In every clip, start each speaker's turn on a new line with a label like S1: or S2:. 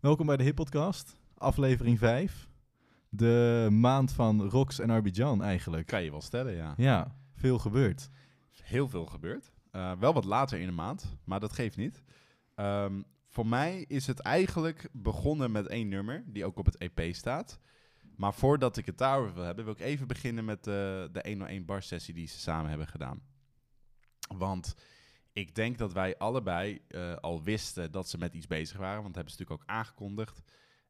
S1: Welkom bij de Hip Podcast, aflevering 5. De maand van Rox en Arbidjan eigenlijk.
S2: Kan je wel stellen, ja.
S1: Ja, veel gebeurd.
S2: Heel veel gebeurd. Uh, wel wat later in de maand, maar dat geeft niet. Um, voor mij is het eigenlijk begonnen met één nummer, die ook op het EP staat. Maar voordat ik het daarover wil hebben, wil ik even beginnen met de, de 101 bar sessie die ze samen hebben gedaan. Want ik denk dat wij allebei uh, al wisten dat ze met iets bezig waren, want dat hebben ze natuurlijk ook aangekondigd.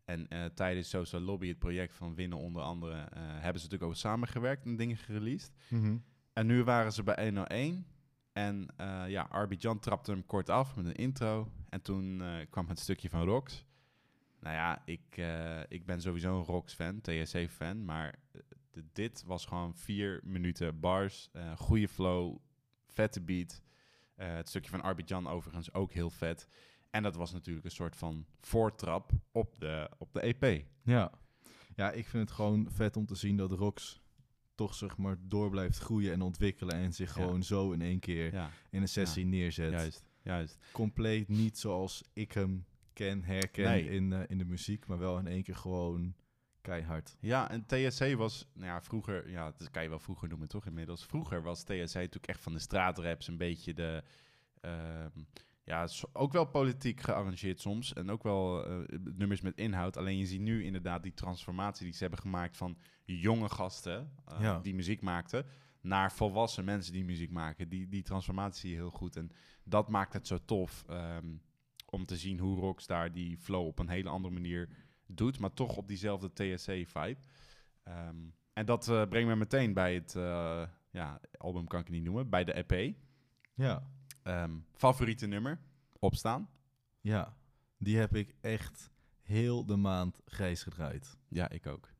S2: En uh, tijdens Social Lobby, het project van Winnen onder andere, uh, hebben ze natuurlijk ook samengewerkt en dingen gereleased.
S1: Mm -hmm.
S2: En nu waren ze bij 101 en ja, Arbidjan trapte hem kort af met een intro. En toen kwam het stukje van Rox. Nou ja, ik, ik ben sowieso een Rox-fan, TSC-fan, maar dit was gewoon vier minuten bars, goede flow, vette beat. Uh, het stukje van Arbidjan overigens ook heel vet. En dat was natuurlijk een soort van voortrap op de, op de EP.
S1: Ja. ja, ik vind het gewoon vet om te zien dat Rox toch zeg maar door blijft groeien en ontwikkelen en zich
S2: Ja.
S1: gewoon zo in één keer
S2: Ja,
S1: in een sessie neerzet.
S2: juist, juist.
S1: Compleet niet zoals ik hem ken, herken
S2: Nee.
S1: in, eh, in de muziek, maar wel in één keer gewoon keihard.
S2: Ja, en TSC was, nou ja, vroeger, ja, dat kan je wel vroeger noemen toch inmiddels. Vroeger was TSC natuurlijk echt van de straatraps een beetje de, ehm, ja, ook wel politiek gearrangeerd soms. En ook wel eh, nummers met inhoud. Alleen je ziet nu inderdaad die transformatie die ze hebben gemaakt van jonge gasten eh,
S1: Ja.
S2: die muziek maakten. Naar volwassen mensen die muziek maken. Die, die transformatie zie je heel goed. En dat maakt het zo tof ehm, om te zien hoe Rockstar die flow op een hele andere manier doet, maar toch op diezelfde TSC-vibe. Ehm, en dat eh, brengt me meteen bij het eh, ja, album, kan ik het niet noemen, bij de EP.
S1: Ja,
S2: Ehm, favoriete nummer, Opstaan.
S1: ja. Die heb ik echt heel de maand grijs gedraaid.
S2: Ja, ik ook.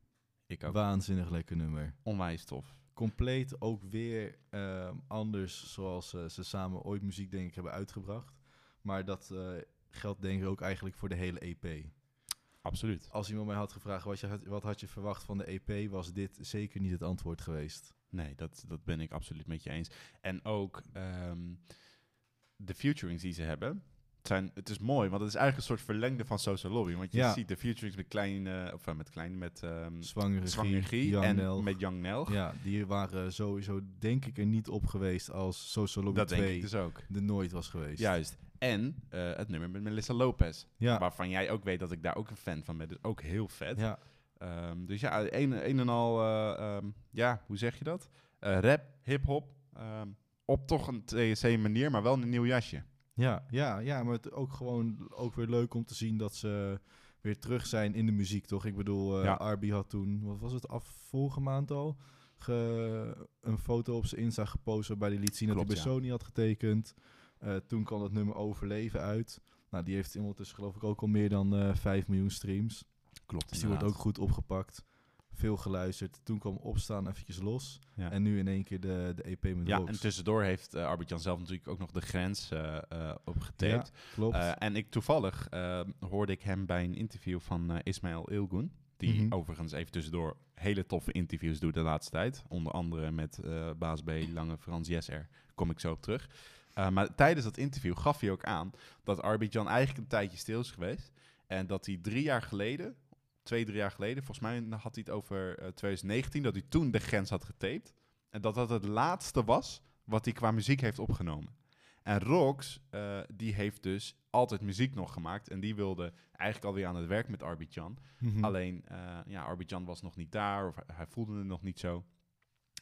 S2: Ik ook.
S1: Waanzinnig lekker nummer.
S2: Onwijs tof.
S1: compleet ook weer ehm, anders zoals eh, ze samen ooit muziek denk ik hebben uitgebracht. Maar dat geldt denk ik ook eigenlijk voor de hele EP.
S2: Absoluut.
S1: Als iemand mij had gevraagd wat, je had, wat had je verwacht van de EP, was dit zeker niet het antwoord geweest.
S2: Nee, dat, dat ben ik absoluut met je eens. En ook ehm, de featurings die ze hebben. Het, zijn, het is mooi, want het is eigenlijk een soort verlengde van Social Lobby. Want je
S1: Ja.
S2: ziet de featurings met klein, eh, of eh, met klein, met ehm
S1: Zwangere
S2: en
S1: Nelg.
S2: met Young Nelg.
S1: Ja, die waren sowieso denk ik er niet op geweest als Social Lobby
S2: dat
S1: 2
S2: denk ik dus ook.
S1: er nooit was geweest.
S2: Juist. En eh, het nummer met Melissa Lopez.
S1: Ja,
S2: Waarvan jij ook weet dat ik daar ook een fan van ben. Dus ook heel vet.
S1: ja,
S2: Ehm, dus ja, een, een en al, eh, ehm, ja, hoe zeg je dat? Eh, rap, hip-hop. ehm, op toch een TSC-manier, maar wel een nieuw jasje.
S1: Ja, ja, ja, maar het ook gewoon ook weer leuk om te zien dat ze weer terug zijn in de muziek, toch? Ik bedoel,
S2: Ja.
S1: Arby had toen, wat was het, af vorige maand al, ge- een foto op zijn Insta gepost waarbij hij liet zien dat
S2: Klopt,
S1: hij bij
S2: ja.
S1: Sony had getekend. Eh, toen kwam het nummer Overleven uit. Nou, die heeft ondertussen geloof ik ook al meer dan eh 5 miljoen streams.
S2: Klopt.
S1: Dus die wordt ook goed opgepakt. Veel geluisterd. Toen kwam Opstaan eventjes los.
S2: Ja.
S1: En nu in één keer de, de EP met
S2: ja, en tussendoor heeft uh, Arbit-Jan zelf natuurlijk ook nog de grens eh eh opgetaped.
S1: Ja, klopt.
S2: Eh, en ik toevallig eh, hoorde ik hem bij een interview van eh, Ismail Ilgun. Die
S1: Mhm.
S2: overigens even tussendoor hele toffe interviews doet de laatste tijd. Onder andere met eh, Baas B, Lange Frans Jesser. Kom ik zo op terug. Uh, maar tijdens dat interview gaf hij ook aan dat Arbitjan eigenlijk een tijdje stil is geweest. En dat hij drie jaar geleden, twee, drie jaar geleden, volgens mij had hij het over uh, 2019, dat hij toen de grens had getaped. En dat dat het laatste was wat hij qua muziek heeft opgenomen. En Rox, uh, die heeft dus altijd muziek nog gemaakt. En die wilde eigenlijk alweer aan het werk met Arbitjan.
S1: Mhm.
S2: Alleen, uh, ja, Arbitjan was nog niet daar of hij voelde het nog niet zo.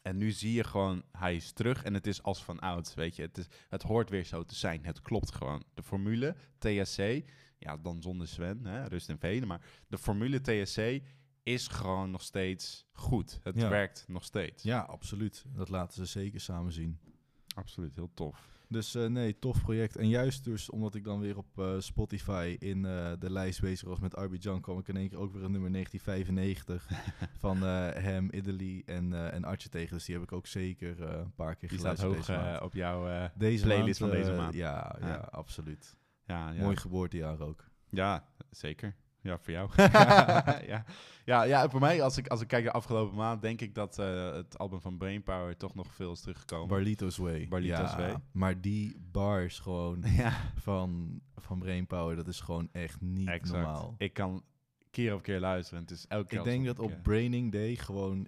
S2: En nu zie je gewoon, hij is terug en het is als van oud, weet je. Het, is, het hoort weer zo te zijn, het klopt gewoon. De formule TSC, ja, dan zonder Sven, hè, rust en velen. Maar de formule TSC is gewoon nog steeds goed. Het
S1: Ja.
S2: werkt nog steeds.
S1: Ja, absoluut. Dat laten ze zeker samen zien.
S2: Absoluut, heel tof.
S1: Dus uh, nee, tof project. En juist dus omdat ik dan weer op uh, Spotify in uh, de lijst bezig was met Arbidjan, kwam ik in één keer ook weer een nummer 1995 van hem, Italy en, en Artje tegen. Dus die heb ik ook zeker een paar keer
S2: die
S1: geluisterd.
S2: staat hoog op jouw
S1: deze
S2: playlist
S1: maand,
S2: van deze maand.
S1: Ja, ja,
S2: Ja.
S1: absoluut.
S2: Ja, ja.
S1: Mooi geboortejaar ook.
S2: Ja, zeker. Ja, voor jou. ja. Ja, ja, voor mij, als ik, als ik kijk de afgelopen maand, denk ik dat eh, het album van Brainpower toch nog veel is teruggekomen.
S1: Barlito's Way.
S2: Barlito's
S1: ja,
S2: Way.
S1: Maar die bars gewoon
S2: ja,
S1: van, van Brainpower, dat is gewoon echt niet
S2: exact.
S1: normaal.
S2: Ik kan keer op keer luisteren. Het is elke keer
S1: Ik denk dat op Braining Day gewoon,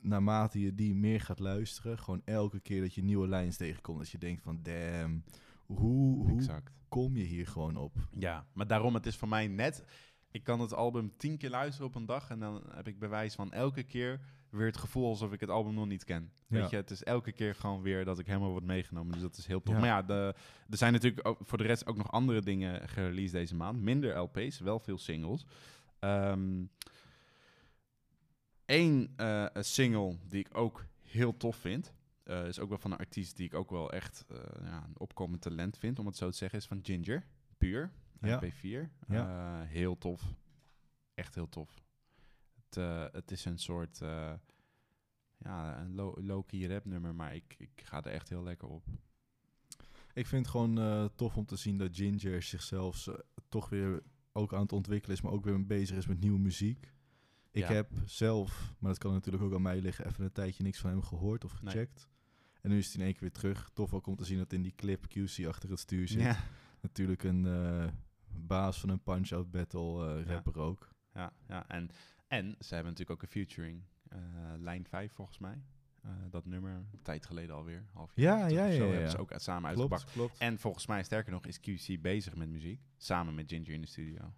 S1: naarmate je die meer gaat luisteren, gewoon elke keer dat je nieuwe lijns tegenkomt, dat je denkt van, damn, hoe, hoe
S2: Exact.
S1: kom je hier gewoon op?
S2: Ja, maar daarom, het is voor mij net... Ik kan het album tien keer luisteren op een dag en dan heb ik bewijs van elke keer weer het gevoel alsof ik het album nog niet ken.
S1: Ja.
S2: Weet je, het is elke keer gewoon weer dat ik helemaal word meegenomen. Dus dat is heel tof.
S1: Ja.
S2: Maar ja, de, er zijn natuurlijk ook voor de rest ook nog andere dingen gereleased deze maand. Minder LP's, wel veel singles. Ehm Eén eh, single die ik ook heel tof vind, eh, is ook wel van een artiest die ik ook wel echt eh, ja, een opkomend talent vind, om het zo te zeggen, is van Ginger, Puur,
S1: Ja.
S2: MP4.
S1: Ja.
S2: Eh, heel tof. Echt heel tof. Het, eh, het is een soort, eh, ja, een low- low-key rap nummer, maar ik, ik ga er echt heel lekker op.
S1: Ik vind het gewoon tof om te zien dat Ginger zichzelf toch weer ook aan het ontwikkelen is, maar ook weer bezig is met nieuwe muziek. Ik
S2: Ja.
S1: heb zelf, maar dat kan natuurlijk ook aan mij liggen, even een tijdje niks van hem gehoord of
S2: Nee.
S1: gecheckt. En nu is hij in één keer weer terug. Tof ook om te zien dat in die clip QC achter het stuur zit.
S2: Ja.
S1: Natuurlijk een baas van een punch-out battle
S2: Ja.
S1: rapper ook.
S2: Ja, ja. En, en ze hebben natuurlijk ook een featuring. eh, lijn 5 volgens mij. Eh, dat nummer, een tijd geleden alweer. Half
S1: Ja,
S2: jaar
S1: ja,
S2: of zo,
S1: ja,
S2: hebben
S1: ja.
S2: ze ook samen.
S1: Klopt, klopt.
S2: En volgens mij, sterker nog, is QC bezig met muziek. Samen met Ginger in de studio.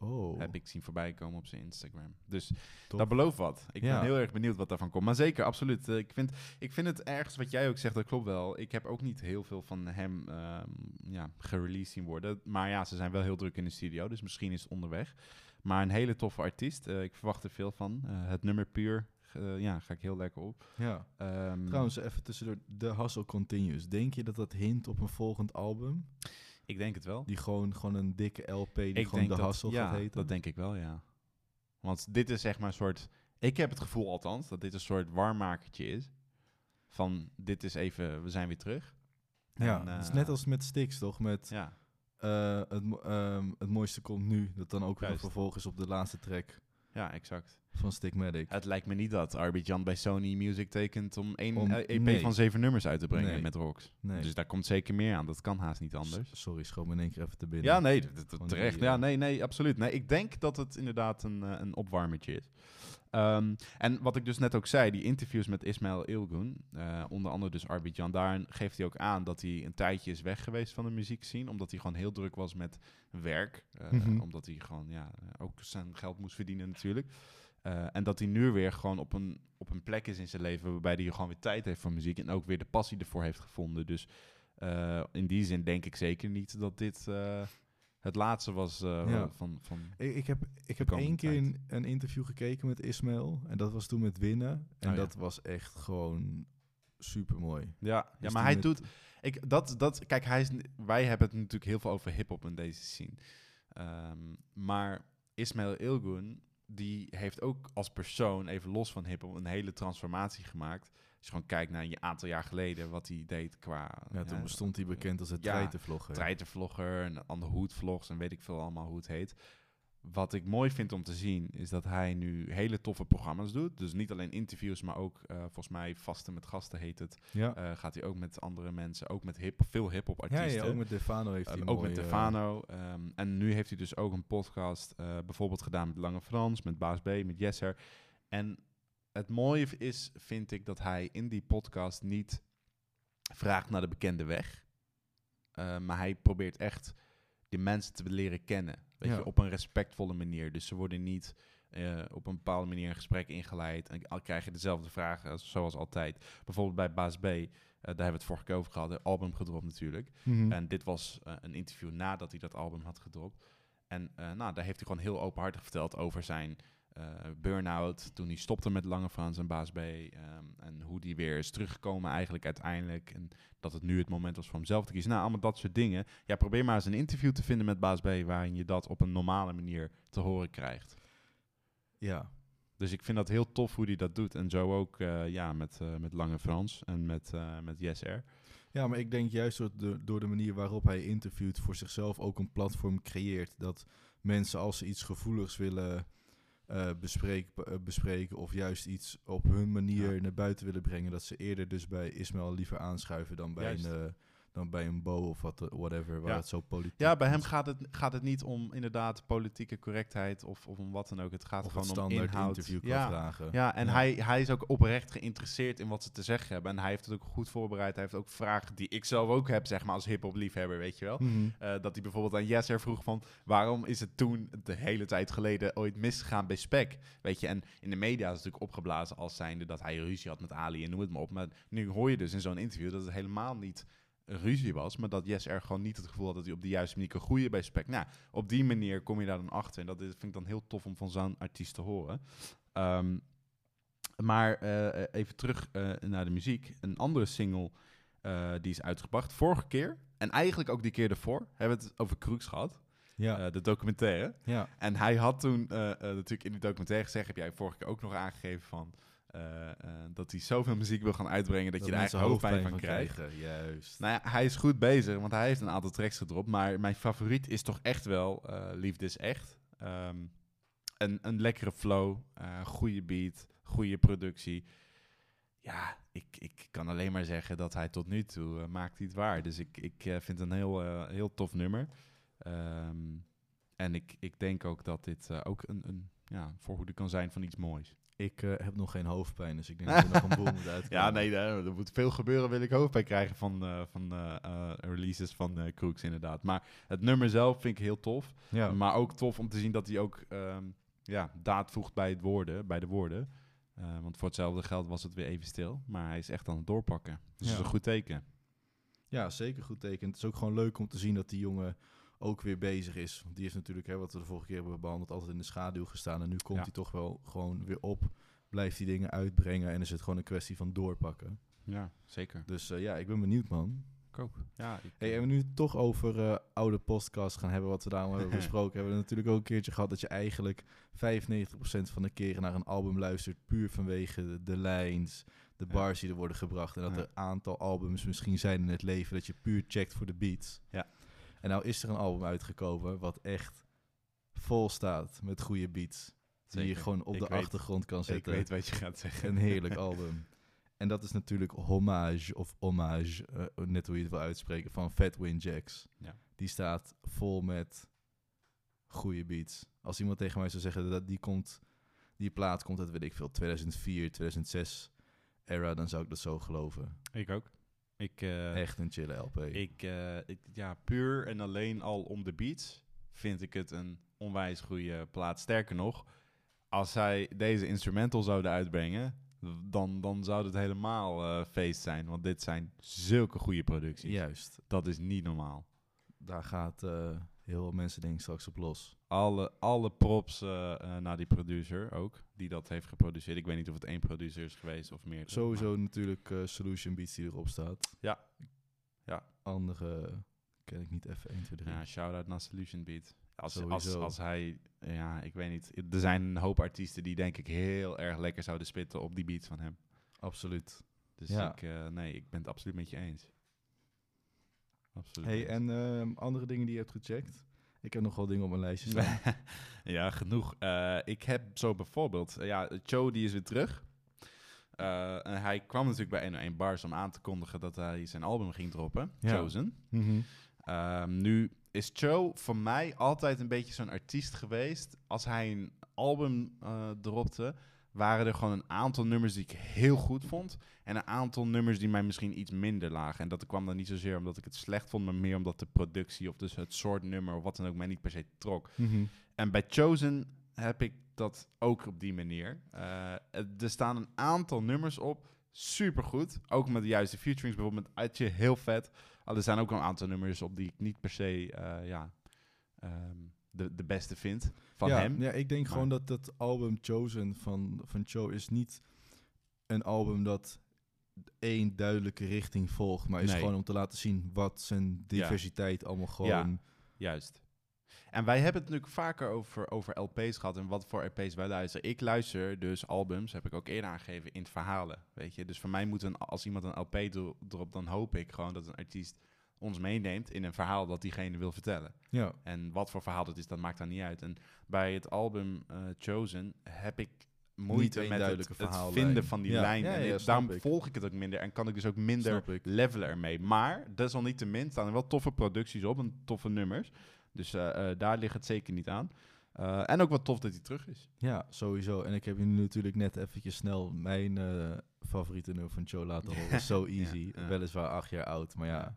S1: Oh,
S2: Heb ik zien voorbij komen op zijn Instagram. Dus
S1: tof.
S2: dat belooft wat. Ik
S1: Ja.
S2: ben heel erg benieuwd wat daarvan komt. Maar zeker, absoluut. Eh, ik, vind, ik vind het ergens wat jij ook zegt, dat klopt wel. Ik heb ook niet heel veel van hem ehm ja, gereleased zien worden. Maar ja, ze zijn wel heel druk in de studio. Dus misschien is het onderweg. Maar een hele toffe artiest. Eh, ik verwacht er veel van. Eh, het nummer puur. ja, ga ik heel lekker op.
S1: Ja.
S2: Ehm,
S1: Trouwens, even tussendoor. The Hustle Continues. Denk je dat dat hint op een volgend album?
S2: Ik denk het wel.
S1: Die gewoon, gewoon een dikke LP die
S2: ik
S1: gewoon
S2: dat,
S1: Hustle
S2: ja,
S1: gaat heten?
S2: dat denk ik wel, ja. Want dit is zeg maar een soort... Ik heb het gevoel althans dat dit een soort warmmakertje is. Van, dit is even, we zijn weer terug.
S1: ja,
S2: En,
S1: het is
S2: eh,
S1: net als met Styx, toch? Met
S2: Ja,
S1: eh, het, ehm, het mooiste komt nu. Dat dan ook weer een
S2: Juist.
S1: vervolg is op de laatste track
S2: ja, exact.
S1: van Stigmatic.
S2: Het lijkt me niet dat Arbitjan bij Sony Music tekent om één
S1: Om-
S2: eh, EP
S1: nee.
S2: van zeven nummers uit te brengen
S1: Nee.
S2: met Rocks.
S1: Nee.
S2: Dus daar komt zeker meer aan. Dat kan haast niet anders.
S1: S- Sorry, schoot me in één keer even te binnen.
S2: Ja, nee, terecht.
S1: die,
S2: Ja, nee, nee, absoluut. Nee, ik denk dat het inderdaad een, eh, een opwarmertje is. Ehm, en wat ik dus net ook zei, die interviews met Ismail Ilgun, eh, onder andere dus Arbitjan, daarin geeft hij ook aan dat hij een tijdje is weg geweest van de muziekscene, omdat hij gewoon heel druk was met werk. eh,
S1: Mhm.
S2: Omdat hij gewoon ja, ook zijn geld moest verdienen natuurlijk. Eh, en dat hij nu weer gewoon op een, op een plek is in zijn leven waarbij hij gewoon weer tijd heeft voor muziek en ook weer de passie ervoor heeft gevonden. Dus in die zin denk ik zeker niet dat dit het laatste was eh,
S1: Ja.
S2: van, van...
S1: Ik, ik heb, ik heb één keer
S2: tijd.
S1: een, interview gekeken met Ismail. En dat was toen met Winnen. En
S2: Oh, ja.
S1: dat was echt gewoon super mooi.
S2: Ja, ja
S1: Dus
S2: maar hij
S1: met-
S2: doet... Ik, dat, dat, kijk, hij is, wij hebben het natuurlijk heel veel over hip-hop in deze scene. Ehm, maar Ismail Ilgun, die heeft ook als persoon, even los van hip-hop, een hele transformatie gemaakt. Als je gewoon kijkt naar een aantal jaar geleden, wat hij deed qua.
S1: Ja, toen bestond hij bekend als het
S2: Ja,
S1: treitenvlogger.
S2: treitervlogger en andere hoedvlogs en weet ik veel allemaal hoe het heet. Wat ik mooi vind om te zien, is dat hij nu hele toffe programma's doet. Dus niet alleen interviews, maar ook eh, volgens mij Vasten met Gasten heet het.
S1: Ja.
S2: Eh, gaat hij ook met andere mensen, ook met hip, veel hip-hop artiesten.
S1: ja, ook met Defano heeft hij
S2: Ehm,
S1: een
S2: ook met Stefano. ehm, en nu heeft hij dus ook een podcast eh, bijvoorbeeld gedaan met Lange Frans, met Baas B, met Jesser. En het mooie is, vind ik, dat hij in die podcast niet vraagt naar de bekende weg. Eh, maar hij probeert echt die mensen te leren kennen. Weet
S1: Ja.
S2: je, op een respectvolle manier. Dus ze worden niet eh, op een bepaalde manier een gesprek ingeleid. En al krijg je dezelfde vragen als- zoals altijd. Bijvoorbeeld bij Baas B, eh, daar hebben we het vorige keer over gehad. Het album gedropt natuurlijk.
S1: Mhm.
S2: En dit was een interview nadat hij dat album had gedropt. En nou, daar heeft hij gewoon heel openhartig verteld over zijn burn-out. Toen hij stopte met Lange Frans en Baas B. ehm, en hoe die weer is teruggekomen eigenlijk uiteindelijk. En dat het nu het moment was voor hemzelf te kiezen. Nou, allemaal dat soort dingen. Ja, probeer maar eens een interview te vinden met Baas B... waarin je dat op een normale manier te horen krijgt.
S1: ja.
S2: Dus ik vind dat heel tof hoe hij dat doet. En zo ook eh, ja, met, eh, met Lange Frans en met, eh met Yes Air.
S1: ja, maar ik denk juist door de, door de manier waarop hij interviewt voor zichzelf ook een platform creëert. Dat mensen als ze iets gevoeligs willen eh, bespreken, eh, bespreken of juist iets op hun manier
S2: Ja.
S1: naar buiten willen brengen, dat ze eerder dus bij Ismail liever aanschuiven dan bij
S2: Juist.
S1: een eh, dan bij een Bo of wat, eh, whatever, waar
S2: Ja.
S1: het zo politiek
S2: Ja, bij hem
S1: is.
S2: gaat het, gaat het niet om inderdaad politieke correctheid of, of om wat dan ook. Het gaat
S1: of
S2: gewoon om
S1: standaard
S2: inhoud.
S1: interview
S2: ja.
S1: vragen.
S2: Ja, en
S1: Ja.
S2: Hij, hij is ook oprecht geïnteresseerd in wat ze te zeggen hebben. En hij heeft het ook goed voorbereid. Hij heeft ook vragen die ik zelf ook heb, zeg maar, als hip-hop liefhebber, weet je wel.
S1: Mhm.
S2: Eh, dat hij bijvoorbeeld aan Jesser vroeg van... waarom is het toen, de hele tijd geleden, ooit misgegaan bij Spec? Weet je, en in de media is het natuurlijk opgeblazen als zijnde... dat hij ruzie had met Ali en noem het maar op. Maar nu hoor je dus in zo'n interview dat het helemaal niet ruzie was... maar dat Jesser gewoon niet het gevoel had dat hij op de juiste manier kon groeien bij Spec. Nou, op die manier kom je daar dan achter. En dat vind ik dan heel tof om van zo'n artiest te horen. Ehm, maar eh, even terug eh, naar de muziek. Een andere single eh, die is uitgebracht. Vorige keer, en eigenlijk ook die keer ervoor, hebben we het over Crooks gehad.
S1: ja,
S2: eh, de documentaire.
S1: ja.
S2: En hij had toen eh, eh, natuurlijk in die documentaire gezegd, heb jij vorige keer ook nog aangegeven van... eh, eh, dat hij zoveel muziek wil gaan uitbrengen dat, je
S1: mensen
S2: eigenlijk hoofdpijn van krijgt.
S1: krijgen. Juist.
S2: Nou ja, hij is goed bezig, want hij heeft een aantal tracks gedropt. Maar mijn favoriet is toch echt wel eh, Liefde is Echt. Ehm, een, een lekkere flow, goede beat, goede productie. Ja, ik, ik kan alleen maar zeggen dat hij tot nu toe maakt hij het waar. Dus ik, ik vind het een heel, heel tof nummer. Ehm, en ik, ik denk ook dat dit ook een, een ja, voorhoede kan zijn van iets moois.
S1: Ik eh, heb nog geen hoofdpijn, dus ik denk dat er nog een boel moet uitkomen.
S2: Ja, nee, er, moet veel gebeuren, wil ik hoofdpijn krijgen van, eh, van eh, releases van Crooks inderdaad. Maar het nummer zelf vind ik heel tof.
S1: Ja.
S2: Maar ook tof om te zien dat hij ook ehm, ja, daad voegt bij, het woorden, bij de woorden. Want voor hetzelfde geld was het weer even stil. Maar hij is echt aan het doorpakken. Dus dat is een goed teken.
S1: Ja, zeker goed teken. Het is ook gewoon leuk om te zien dat die jongen ook weer bezig is. Want die heeft natuurlijk, hè, wat we de vorige keer hebben behandeld, altijd in de schaduw gestaan. En nu komt
S2: Ja.
S1: hij toch wel gewoon weer op. Blijft die dingen uitbrengen en is het gewoon een kwestie van doorpakken.
S2: Ja, zeker.
S1: Dus eh, ja, ik ben benieuwd, man.
S2: Ik ook. Ja, ik,
S1: Hey, en we nu toch over eh, oude podcasts gaan hebben, wat we daarom hebben besproken, hebben we natuurlijk ook een keertje gehad dat je eigenlijk 95% van de keren naar een album luistert, puur vanwege de, de lijns, de bars die er worden gebracht. En dat
S2: Ja.
S1: er een aantal albums misschien zijn in het leven dat je puur checkt voor de beats.
S2: Ja.
S1: En nou is er een album uitgekomen wat echt vol staat met goede beats. Die je gewoon op
S2: Ik
S1: de
S2: weet-
S1: achtergrond kan
S2: ik
S1: zetten.
S2: weet wat je gaat zeggen.
S1: Een heerlijk album. En dat is natuurlijk Hommage of Hommage, eh, net hoe je het wil uitspreken, van Fatwin Jacks.
S2: Ja.
S1: Die staat vol met goede beats. Als iemand tegen mij zou zeggen dat die komt, die plaat komt uit, weet ik veel, 2004, 2006 era, dan zou ik dat zo geloven.
S2: Ik ook. Ik, eh,
S1: Echt een chille LP.
S2: Ik, eh, ik, ja, puur en alleen al om de beats vind ik het een onwijs goede plaat. Sterker nog, als zij deze instrumental zouden uitbrengen, dan, dan zou het helemaal eh, feest zijn. Want dit zijn zulke goede producties.
S1: Juist.
S2: Dat is niet normaal.
S1: Daar gaat heel veel mensen denk ik straks op los.
S2: Alle, alle props eh, eh, naar die producer ook, die dat heeft geproduceerd. Ik weet niet of het één producer is geweest of meer.
S1: Sowieso natuurlijk eh, Solution Beats die erop staat.
S2: Ja. Ja.
S1: Andere ken ik niet even 1, 2, 3.
S2: Ja, shout-out naar Solution Beat. Als, als, als hij, ja, ik weet niet. Er zijn een hoop artiesten die denk ik heel erg lekker zouden spitten op die beats van hem.
S1: Absoluut.
S2: Dus
S1: Ja.
S2: ik, nee, ik ben het absoluut met je eens. Absoluut.
S1: Hey, en ehm, andere dingen die je hebt gecheckt? Ik heb nog wel dingen op mijn lijstje staan.
S2: ja, genoeg. Eh, ik heb zo bijvoorbeeld, eh, ja, Cho die is weer terug. Eh, en hij kwam natuurlijk bij 101 Bars om aan te kondigen dat hij zijn album ging droppen,
S1: Ja.
S2: Chosen.
S1: Mhm.
S2: Ehm, nu is Cho voor mij altijd een beetje zo'n artiest geweest. Als hij een album dropte, waren er gewoon een aantal nummers die ik heel goed vond. En een aantal nummers die mij misschien iets minder lagen. En dat kwam dan niet zozeer omdat ik het slecht vond, maar meer omdat de productie of dus het soort nummer of wat dan ook mij niet per se trok.
S1: Mhm.
S2: En bij Chosen heb ik dat ook op die manier. Eh, er staan een aantal nummers op. Supergoed. Ook met de juiste featurings. Bijvoorbeeld met Uitje. Heel vet. Al er staan ook een aantal nummers op die ik niet per se eh, ja, ehm, de, de beste vind van
S1: ja,
S2: hem.
S1: Ja, ik denk
S2: Maar-
S1: gewoon dat dat album Chosen van, van Cho is niet een album dat één duidelijke richting volgt, maar is
S2: Nee.
S1: gewoon om te laten zien wat zijn diversiteit allemaal gewoon...
S2: Juist. En wij hebben het natuurlijk vaker over, over LP's gehad en wat voor LP's wij luisteren. Ik luister dus albums, heb ik ook eerder aangegeven, in het verhalen. Weet je? Dus voor mij moet een, als iemand een LP dro- dropt, dan hoop ik gewoon dat een artiest ons meeneemt in een verhaal dat diegene wil vertellen.
S1: Ja.
S2: En wat voor verhaal dat is, dat maakt dan niet uit. En bij het album eh, Chosen heb ik moeite met het, het vinden van die
S1: Ja,
S2: lijn.
S1: ja,
S2: daarom
S1: ik.
S2: volg ik het ook minder en kan ik dus ook minder levelen ermee. Maar desalniettemin staan er wel toffe producties op en toffe nummers. Dus eh, eh, daar ligt het zeker niet aan. En ook wat tof dat hij terug is.
S1: Ja, sowieso. En ik heb nu natuurlijk net eventjes snel mijn favoriete nummer van Joe laten horen. So Easy. Weliswaar acht jaar oud, maar Ja.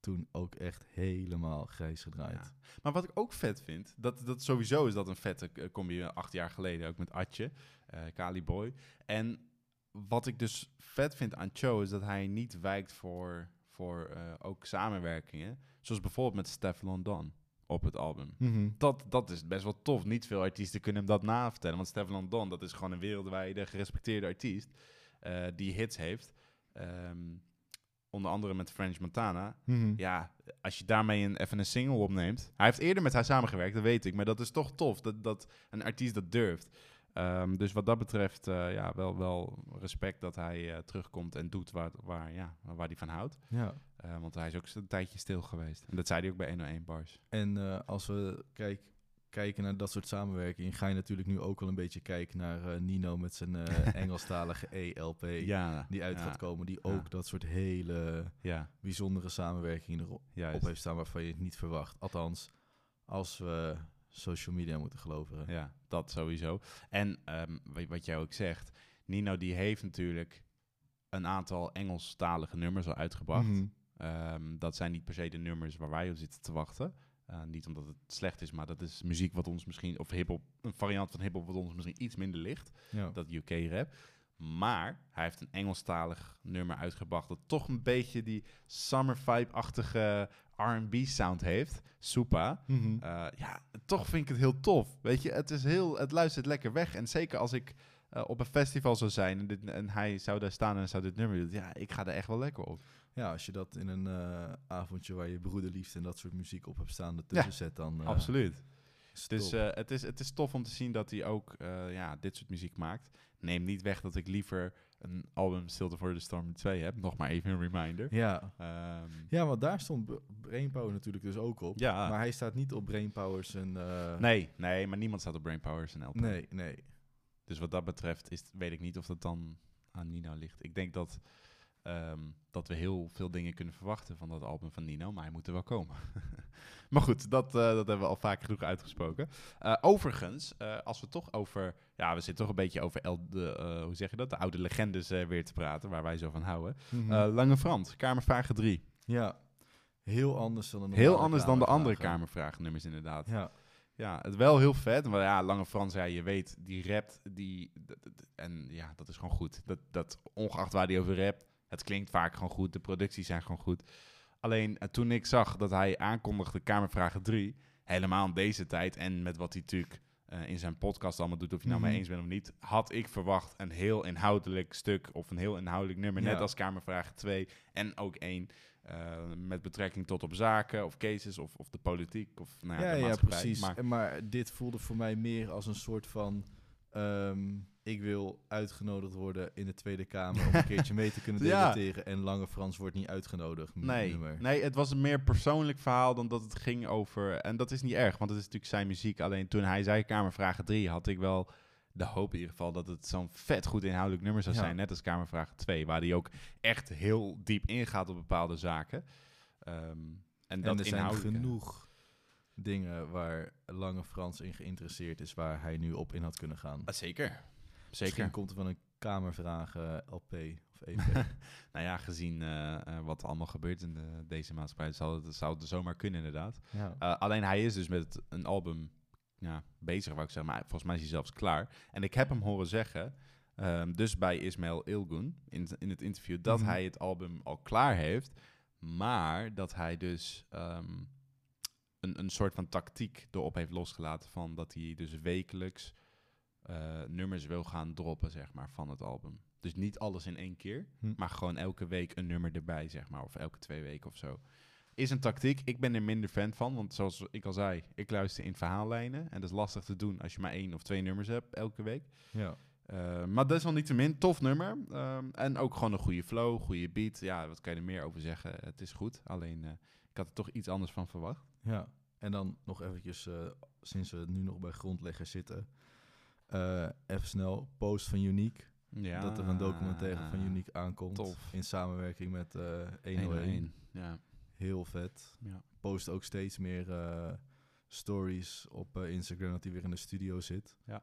S1: Toen ook echt helemaal grijs gedraaid.
S2: Ja. Maar wat ik ook vet vind, dat, dat sowieso is dat een vette eh, combi eh, acht jaar geleden, ook met Atje, eh Kali Boy. En wat ik dus vet vind aan Cho is dat hij niet wijkt voor, voor ook samenwerkingen. Zoals bijvoorbeeld met Stefan Don op het album.
S1: Mhm.
S2: Dat, dat is best wel tof. Niet veel artiesten kunnen hem dat navertellen. Want Stefan Don, dat is gewoon een wereldwijde gerespecteerde artiest. die hits heeft. Ehm, onder andere met French Montana.
S1: Mhm.
S2: Ja, als je daarmee een, even een single opneemt. Hij heeft eerder met haar samengewerkt, dat weet ik. Maar dat is toch tof, dat, dat een artiest dat durft. Ehm, dus wat dat betreft, eh, ja, wel, wel respect dat hij eh, terugkomt en doet waar, waar, ja, waar hij van houdt.
S1: Ja.
S2: Eh, want hij is ook een tijdje stil geweest. En dat zei hij ook bij 101 Bars.
S1: En als we kijk, kijken naar dat soort samenwerking, ga je natuurlijk nu ook wel een beetje kijken naar eh, Nino met zijn eh, Engelstalige ELP.
S2: Ja,
S1: Die uit
S2: ja,
S1: gaat komen, die
S2: Ja.
S1: ook dat soort hele
S2: Ja,
S1: bijzondere samenwerkingen erop
S2: juist.
S1: op heeft staan waarvan je het niet verwacht. Althans, als we social media moeten geloven.
S2: Ja, dat sowieso. En ehm, wa- wat jij ook zegt, Nino die heeft natuurlijk een aantal Engelstalige nummers al uitgebracht.
S1: Mhm.
S2: Ehm, dat zijn niet per se de nummers waar wij op zitten te wachten. Eh, niet omdat het slecht is, maar dat is muziek wat ons misschien, of hip-hop, een variant van hip-hop wat ons misschien iets minder ligt.
S1: Ja.
S2: Dat UK-rap. Maar hij heeft een Engelstalig nummer uitgebracht dat toch een beetje die summer vibe-achtige R&B sound heeft. Supa.
S1: Mhm.
S2: Eh, ja, toch vind ik het heel tof. Weet je, het, is heel, het luistert lekker weg. En zeker als ik eh, op een festival zou zijn en, dit, en hij zou daar staan en zou dit nummer doen. Ja, ik ga er echt wel lekker op.
S1: Ja, als je dat in een eh, avondje waar je broederliefde en dat soort muziek op hebt staan ertussen zet, dan... eh,
S2: Absoluut.
S1: is het
S2: Dus het, is, het is tof om te zien dat hij ook ja, dit soort muziek maakt. Neem niet weg dat ik liever een album Stilte for the Storm 2 heb. Nog maar even een reminder.
S1: ja.
S2: Ehm,
S1: ja, want daar stond Brainpower natuurlijk dus ook op.
S2: Ja.
S1: Maar hij staat niet op Brainpowers en...
S2: nee, nee, maar niemand staat op Brainpowers en LP.
S1: Nee, nee.
S2: Dus wat dat betreft is, weet ik niet of dat dan aan Nino ligt. Ik denk dat, ehm, dat we heel veel dingen kunnen verwachten van dat album van Nino, maar hij moet er wel komen. maar goed, dat, eh, dat hebben we al vaak genoeg uitgesproken. Eh, overigens, eh, als we toch over, ja, we zitten toch een beetje over el- de, hoe zeg je dat, de oude legendes weer te praten, waar wij zo van houden.
S1: Mhm.
S2: Lange Frans, Kamervragen 3.
S1: ja. Heel anders dan een
S2: Heel anders dan de andere
S1: kamervragen.
S2: Kamervragennummers inderdaad.
S1: Ja.
S2: Ja, het wel heel vet. Maar ja, Lange Frans, ja, je weet, die rapt, die... En ja, dat is gewoon goed. Dat, dat, ongeacht waar hij over rapt, het klinkt vaak gewoon goed. De producties zijn gewoon goed. Alleen, eh, toen ik zag dat hij aankondigde Kamervragen 3, helemaal in deze tijd, en met wat hij natuurlijk eh, in zijn podcast allemaal doet, of je nou
S1: Mhm.
S2: mee eens bent of niet, had ik verwacht een heel inhoudelijk stuk, of een heel inhoudelijk nummer, net als Kamervragen 2, en ook één... eh, met betrekking tot op zaken of cases of, of de politiek of nou ja,
S1: Ja,
S2: de
S1: ja,
S2: maatschappij.
S1: precies.
S2: Maar
S1: Maar, maar dit voelde voor mij meer als een soort van... ehm, ik wil uitgenodigd worden in de Tweede Kamer om een keertje mee te kunnen
S2: Ja.
S1: debatteren. En Lange Frans wordt niet uitgenodigd.
S2: Nee,
S1: nummer.
S2: nee, het was een meer persoonlijk verhaal dan dat het ging over... En dat is niet erg, want het is natuurlijk zijn muziek. Alleen toen hij zei Kamervragen 3, had ik wel de hoop in ieder geval... dat het zo'n vet goed inhoudelijk nummer zou
S1: Ja.
S2: zijn. Net als Kamervragen 2, waar hij ook echt heel diep ingaat op bepaalde zaken. Ehm, en
S1: En
S2: dat
S1: er zijn genoeg dingen waar Lange Frans in geïnteresseerd is... waar hij nu op in had kunnen gaan.
S2: Ah, zeker,
S1: Misschien
S2: zeker.
S1: komt er van een Kamervragen LP of EP.
S2: Nou ja, gezien eh, eh, wat er allemaal gebeurt in de, deze maatschappij... zou het, zou het zomaar kunnen inderdaad.
S1: ja.
S2: Alleen hij is dus met een album ja, bezig, wou ik zeggen. Maar volgens mij is hij zelfs klaar. En ik heb hem horen zeggen, ehm, dus bij Ismail Ilgun, in, in het interview, dat
S1: Mhm.
S2: hij het album al klaar heeft. Maar dat hij dus ehm, een, een soort van tactiek erop heeft losgelaten. Van dat hij dus wekelijks eh, nummers wil gaan droppen, zeg maar, van het album. Dus niet alles in één keer,
S1: Hm.
S2: maar gewoon elke week een nummer erbij, zeg maar. Of elke twee weken of zo. Is een tactiek. Ik ben er minder fan van. Want zoals ik al zei, ik luister in verhaallijnen. En dat is lastig te doen als je maar één of twee nummers hebt elke week.
S1: ja.
S2: Uh, maar desalniettemin, tof nummer. Um, en ook gewoon een goede flow, goede beat. Ja, wat kan je er meer over zeggen? Het is goed. Alleen, uh, Ik had er toch iets anders van verwacht.
S1: Ja, en dan nog eventjes, eh, sinds we nu nog bij grondleggers zitten, eh, even snel, post van Unique.
S2: Ja,
S1: dat er een documentaire van Unique aankomt.
S2: tof.
S1: In samenwerking met eh 101.
S2: 101. Ja.
S1: Heel vet.
S2: ja.
S1: Post ook steeds meer eh, stories op Instagram dat hij weer in de studio zit.
S2: Had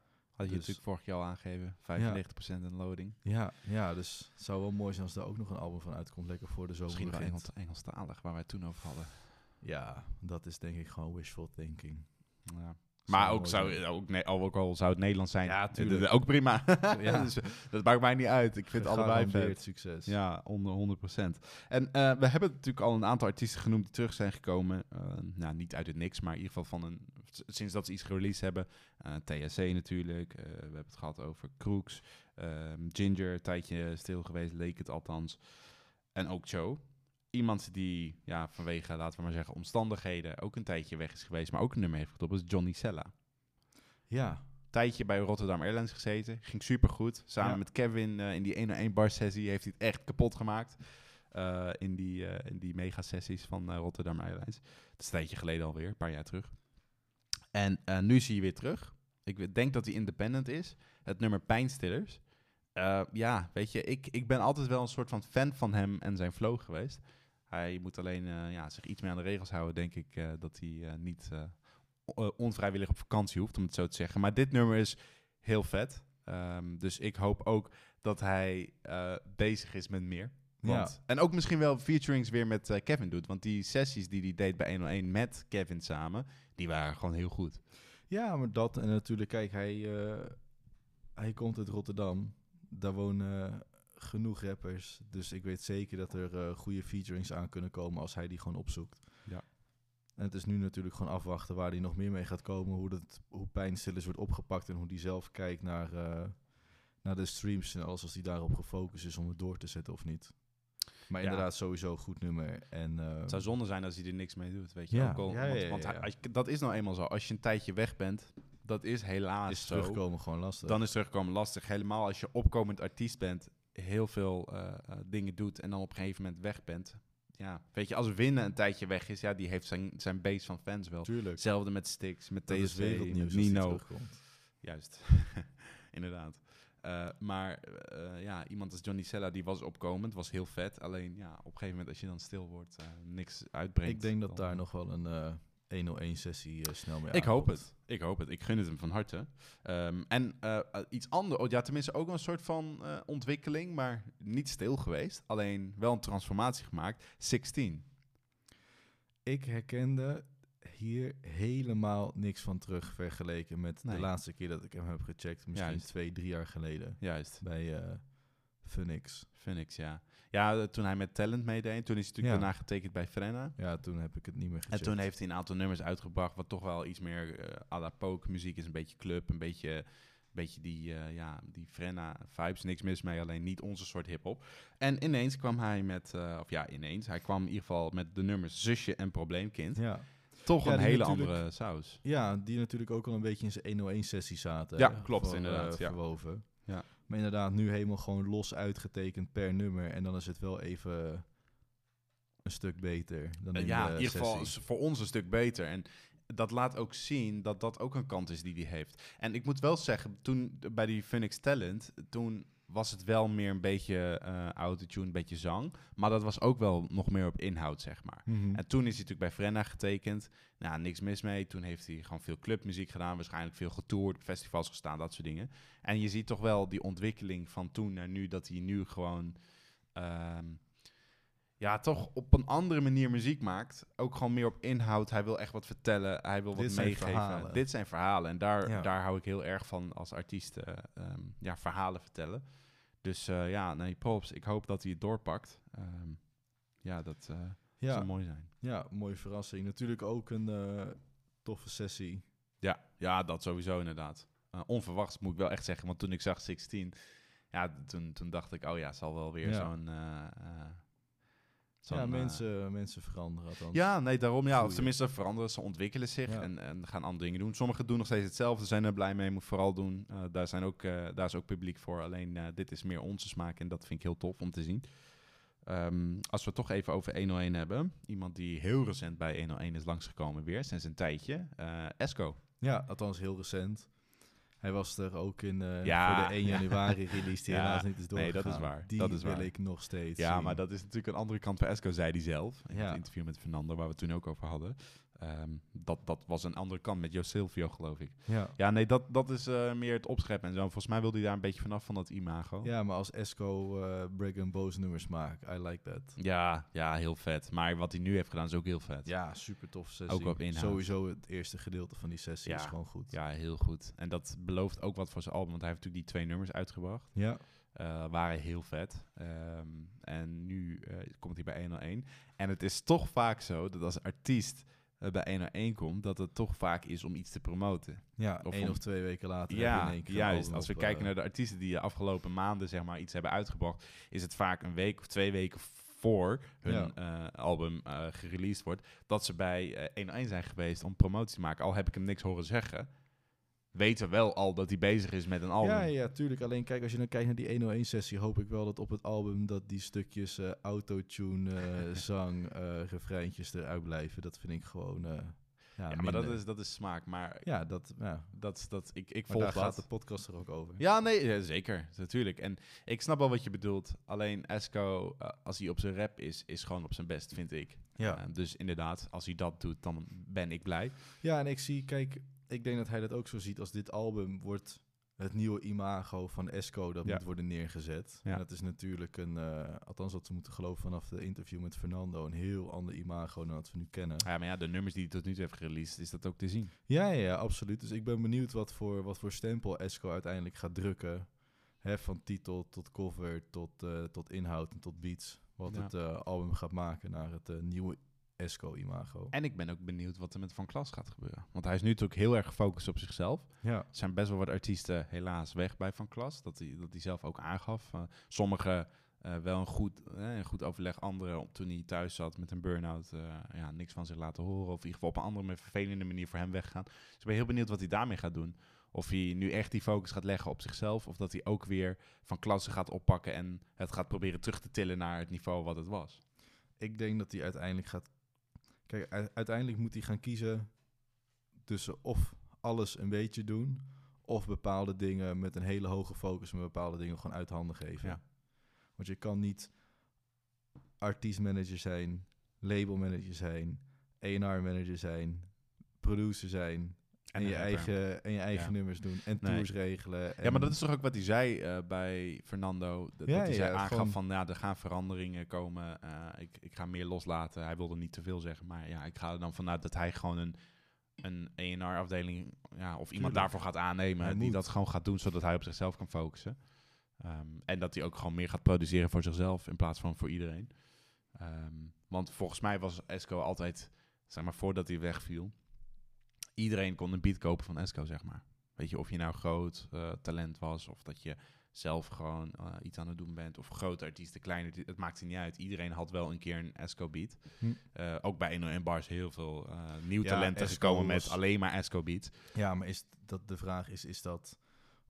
S2: je
S1: Dus-
S2: natuurlijk vorig jaar al aangegeven. 95% in loading.
S1: Ja, ja, dus het zou wel mooi zijn als er ook nog een album van uitkomt. Lekker voor de zomer
S2: Misschien
S1: begint.
S2: Engels, Engelstalig, waar wij het toen over hadden.
S1: Ja, dat is denk ik gewoon wishful thinking.
S2: Ja. Maar ook, zou, ook, nee, ook al zou het Nederlands zijn,
S1: Ja,
S2: eh,
S1: tuurlijk.
S2: ook prima.
S1: Ja.
S2: dus, dat maakt mij niet uit. Ik vind het allebei vet.
S1: succes.
S2: Ja, onder 100%. En eh, we hebben natuurlijk al een aantal artiesten genoemd die terug zijn gekomen. Eh, nou, niet uit het niks, maar in ieder geval van een, sinds dat ze iets gereleased hebben. Eh TSC natuurlijk. eh, we hebben het gehad over Crooks. ehm, Ginger, een tijdje stil geweest, leek het althans. En ook Joe. Iemand die ja, vanwege, laten we maar zeggen, omstandigheden ook een tijdje weg is geweest, maar ook een nummer heeft getrokken, is Johnny Sella.
S1: Ja,
S2: Tijdje bij Rotterdam Airlines gezeten, ging supergoed. Samen
S1: Ja.
S2: met Kevin eh, in die 1-1 bar sessie heeft hij het echt kapot gemaakt. eh, in die, eh, in die mega sessies van Rotterdam Airlines. Dat is een tijdje geleden alweer, een paar jaar terug. En nu zie je weer terug. Ik denk dat hij independent is. Het nummer Pijnstillers. Eh, ja, weet je, ik, ik ben altijd wel een soort van fan van hem en zijn flow geweest. Hij moet alleen eh, ja, zich iets meer aan de regels houden, denk ik, eh, dat hij niet onvrijwillig op vakantie hoeft, om het zo te zeggen. Maar dit nummer is heel vet. Ehm, dus ik hoop ook dat hij bezig is met meer. Want, En ook misschien wel featurings weer met Kevin doet. Want die sessies die hij deed bij 101 met Kevin samen, die waren gewoon heel goed.
S1: Ja, maar dat en natuurlijk, kijk, hij, hij komt uit Rotterdam. Daar wonen genoeg rappers. Dus ik weet zeker dat er eh, goede featurings aan kunnen komen als hij die gewoon opzoekt.
S2: Ja.
S1: En het is nu natuurlijk gewoon afwachten waar hij nog meer mee gaat komen. Hoe, dat, hoe pijnstillers wordt opgepakt en hoe die zelf kijkt naar, eh, naar de streams. En alles als hij daarop gefocust is om het door te zetten of niet. Maar
S2: Ja.
S1: inderdaad, sowieso een goed nummer. En, eh,
S2: Het zou zonde zijn als hij er niks mee doet, weet je.
S1: Ja.
S2: Ook al,
S1: Ja, ja,
S2: want hij- je- dat is nou eenmaal zo. Als je een tijdje weg bent, dat is helaas
S1: is
S2: zo.
S1: terugkomen gewoon lastig.
S2: Dan is terugkomen lastig. Helemaal als je opkomend artiest bent, heel veel eh, eh, dingen doet en dan op een gegeven moment weg bent. Ja, weet je, als Winnen een tijdje weg is, ja, die heeft zijn, zijn base van fans wel.
S1: Tuurlijk.
S2: Hetzelfde met Stix, met
S1: die
S2: Nino. Juist, inderdaad. Eh, maar ja, iemand als Johnny Sella, die was opkomend, was heel vet. Alleen ja, op een gegeven moment als je dan stil wordt, niks uitbrengt.
S1: Ik denk dat daar nog wel een 101-sessie eh, snel mee
S2: Ik hoop het. Ik hoop het. Ik gun het hem van harte. Ehm, en eh, eh, iets anders, oh, ja, tenminste ook een soort van eh, ontwikkeling, maar niet stil geweest. Alleen wel een transformatie gemaakt. 16.
S1: Ik herkende hier helemaal niks van terug vergeleken met
S2: Nee.
S1: de laatste keer dat ik hem heb gecheckt. Misschien
S2: Juist.
S1: twee, drie jaar geleden.
S2: Juist.
S1: Bij eh Phoenix.
S2: Phoenix, ja. Ja, eh, toen hij met Talent meedeed, toen is hij natuurlijk daarna getekend bij Frenna.
S1: Ja, toen heb ik het niet meer
S2: En
S1: gecheckt.
S2: toen heeft hij een aantal nummers uitgebracht, wat toch wel iets meer eh à la poke muziek is. Een beetje club, een beetje, beetje die, eh, ja, die Frenna vibes. Niks mis mee, alleen niet onze soort hip-hop. En ineens kwam hij met, of ja, ineens. Hij kwam in ieder geval met de nummers Zusje en Probleemkind.
S1: Ja.
S2: Toch
S1: Ja,
S2: een hele andere saus.
S1: ja, die natuurlijk ook al een beetje in zijn 101-sessie zaten.
S2: Ja, klopt, inderdaad, ja.
S1: verwoven.
S2: Ja.
S1: Maar inderdaad, nu helemaal gewoon los uitgetekend per nummer. En dan is het wel even een stuk beter dan in
S2: Eh, ja,
S1: de
S2: in ieder geval is voor ons een stuk beter. En dat laat ook zien dat dat ook een kant is die hij heeft. En ik moet wel zeggen, toen bij die Phoenix Talent, toen was het wel meer een beetje eh autotune, een beetje zang. Maar dat was ook wel nog meer op inhoud, zeg maar.
S1: Mhm.
S2: En toen is hij natuurlijk bij Frenna getekend. Nou, niks mis mee. Toen heeft hij gewoon veel clubmuziek gedaan. Waarschijnlijk veel getoerd, op festivals gestaan, dat soort dingen. En je ziet toch wel die ontwikkeling van toen naar nu. Dat hij nu gewoon... ehm, ja, toch op een andere manier muziek maakt. Ook gewoon meer op inhoud. Hij wil echt wat vertellen. Hij wil
S1: Dit
S2: wat meegeven.
S1: verhalen.
S2: Dit zijn verhalen. En daar,
S1: Ja.
S2: daar hou ik heel erg van als artiest. eh, ehm, ja, verhalen vertellen. Dus eh, ja, nee, props. Ik hoop dat hij het doorpakt. Ehm, ja, dat eh,
S1: ja.
S2: zou mooi zijn.
S1: Ja, mooie verrassing. Natuurlijk ook een eh, toffe sessie.
S2: Ja, ja, dat sowieso inderdaad. Onverwachts moet ik wel echt zeggen, want toen ik zag 16, ja, toen, toen dacht ik, oh ja, zal wel weer
S1: Ja.
S2: zo'n...
S1: ja,
S2: eh,
S1: mensen, mensen veranderen althans.
S2: ja, nee, daarom ja. Of tenminste, veranderen, ze ontwikkelen zich
S1: Ja.
S2: en, en gaan andere dingen doen. Sommigen doen nog steeds hetzelfde, zijn er blij mee, moet vooral doen. Eh, daar, zijn ook, eh, daar is ook publiek voor, alleen dit is meer onze smaak en dat vind ik heel tof om te zien. Ehm, als we het toch even over 101 hebben. Iemand die heel recent bij 101 is langsgekomen weer, sinds een tijdje. Esco.
S1: Ja, althans heel recent. Hij was er ook in eh,
S2: Ja,
S1: voor de 1
S2: ja.
S1: januari release die helaas niet is
S2: nee,
S1: doorgegaan.
S2: dat is waar.
S1: Die
S2: Dat is
S1: wil
S2: waar.
S1: ik nog steeds
S2: Ja,
S1: zien.
S2: maar dat is natuurlijk een andere kant van Esco, zei hij zelf. In het interview met Fernando, waar we het toen ook over hadden. Ehm, dat, dat was een andere kant met Jo Silvio, geloof ik.
S1: Ja.
S2: Ja, nee, dat, dat is eh, meer het opscheppen en zo. Volgens mij wilde hij daar een beetje vanaf van dat imago.
S1: ja, maar als Esco uh, Brigg en Boos nummers maakt, I like that.
S2: Ja, ja, heel vet. Maar wat hij nu heeft gedaan is ook heel vet.
S1: Ja, super tof sessie.
S2: Ook op inhoud.
S1: Sowieso het eerste gedeelte van die sessie
S2: Ja.
S1: is gewoon goed.
S2: Ja, heel goed. En dat belooft ook wat voor zijn album, want hij heeft natuurlijk die twee nummers uitgebracht.
S1: Ja.
S2: eh, waren heel vet. Ehm, en nu komt hij bij 101. En het is toch vaak zo dat als artiest eh, bij 101 komt, dat het toch vaak is om iets te promoten.
S1: Ja,
S2: Of
S1: één
S2: om-
S1: of twee weken later heb je
S2: Ja,
S1: in één keer een
S2: juist. Als we
S1: op,
S2: kijken
S1: eh,
S2: naar de artiesten die de afgelopen maanden zeg maar, iets hebben uitgebracht, is het vaak een week of twee weken voor hun eh, album eh gereleased wordt, dat ze bij eh 101 zijn geweest om promotie te maken. Al heb ik hem niks horen zeggen, weten wel al dat hij bezig is met een album.
S1: Ja, ja, tuurlijk. Alleen kijk, als je dan kijkt naar die 101-sessie, hoop ik wel dat op het album dat die stukjes eh, autotune, eh, zang, eh refreintjes eruit blijven. Dat vind ik gewoon. ja,
S2: Ja, maar dat is, dat is smaak. Maar
S1: Ja, dat, ja.
S2: dat, dat, ik, ik volg
S1: daar
S2: dat.
S1: gaat de podcast er ook over.
S2: Ja, nee, ja, zeker. Natuurlijk. En ik snap wel wat je bedoelt. Alleen Esco, als hij op zijn rap is, is gewoon op zijn best, vind ik.
S1: Ja.
S2: Dus inderdaad, als hij dat doet, dan ben ik blij.
S1: ja, en ik zie, kijk, ik denk dat hij dat ook zo ziet als dit album wordt het nieuwe imago van Esco dat
S2: Ja.
S1: moet worden neergezet.
S2: Ja.
S1: En dat is natuurlijk een, eh, althans wat we moeten geloven vanaf de interview met Fernando, een heel ander imago dan wat we nu kennen.
S2: Ja, maar ja, de nummers die hij tot nu toe heeft gereleased, is dat ook te zien.
S1: Ja, ja, ja, absoluut. Dus ik ben benieuwd wat voor, wat voor stempel Esco uiteindelijk gaat drukken. Hè, van titel tot cover, tot, eh, tot inhoud en tot beats. Wat het eh, album gaat maken naar het nieuwe Esco-imago.
S2: En ik ben ook benieuwd wat er met Van Klas gaat gebeuren. Want hij is nu natuurlijk heel erg gefocust op zichzelf.
S1: Ja,
S2: Er zijn best wel wat artiesten helaas weg bij Van Klas. Dat hij, dat hij zelf ook aangaf. Uh, Sommigen uh, wel een goed, eh, een goed overleg. Anderen toen hij thuis zat met een burn-out. Uh, ja, niks van zich laten horen. Of in ieder geval op een andere, vervelende manier voor hem weggaan. Dus ik ben heel benieuwd wat hij daarmee gaat doen. Of hij nu echt die focus gaat leggen op zichzelf. Of dat hij ook weer van klassen gaat oppakken. En het gaat proberen terug te tillen naar het niveau wat het was.
S1: ik denk dat hij uiteindelijk gaat... Kijk, uiteindelijk moet hij gaan kiezen tussen of alles een beetje doen... of bepaalde dingen met een hele hoge focus... met bepaalde dingen gewoon uit handen geven.
S2: Ja.
S1: Want je kan niet artiestmanager zijn, labelmanager zijn, A&R-manager zijn, producer zijn... En, je eigen, en je eigen
S2: Ja.
S1: nummers doen. En
S2: Nee.
S1: tours regelen.
S2: Ja, maar dat is toch ook wat hij zei eh, bij Fernando. Dat,
S1: Ja,
S2: dat hij zei, aangaf
S1: gewoon-
S2: van, ja, er gaan veranderingen komen. eh, ik, ik ga meer loslaten. Hij wilde niet te veel zeggen. Maar ja, ik ga er dan vanuit dat hij gewoon een, een A&R-afdeling... Ja, of iemand
S1: Tuurlijk.
S2: daarvoor gaat aannemen. Die
S1: moet.
S2: dat gewoon gaat doen, zodat hij op zichzelf kan focussen. Ehm, en dat hij ook gewoon meer gaat produceren voor zichzelf in plaats van voor iedereen. Ehm, want volgens mij was Esco altijd, zeg maar, voordat hij wegviel... Iedereen kon een beat kopen van Esco, zeg maar. Weet je, of je nou groot eh, talent was, of dat je zelf gewoon eh, iets aan het doen bent, of grote artiesten, kleine artiesten, het maakt er niet uit. Iedereen had wel een keer een Esco beat.
S1: Hm.
S2: Eh, ook bij 101 Bars heel veel eh nieuw
S1: Ja,
S2: talenten
S1: Esco
S2: gekomen met alleen maar Esco beats.
S1: Ja, maar is dat de vraag is, is dat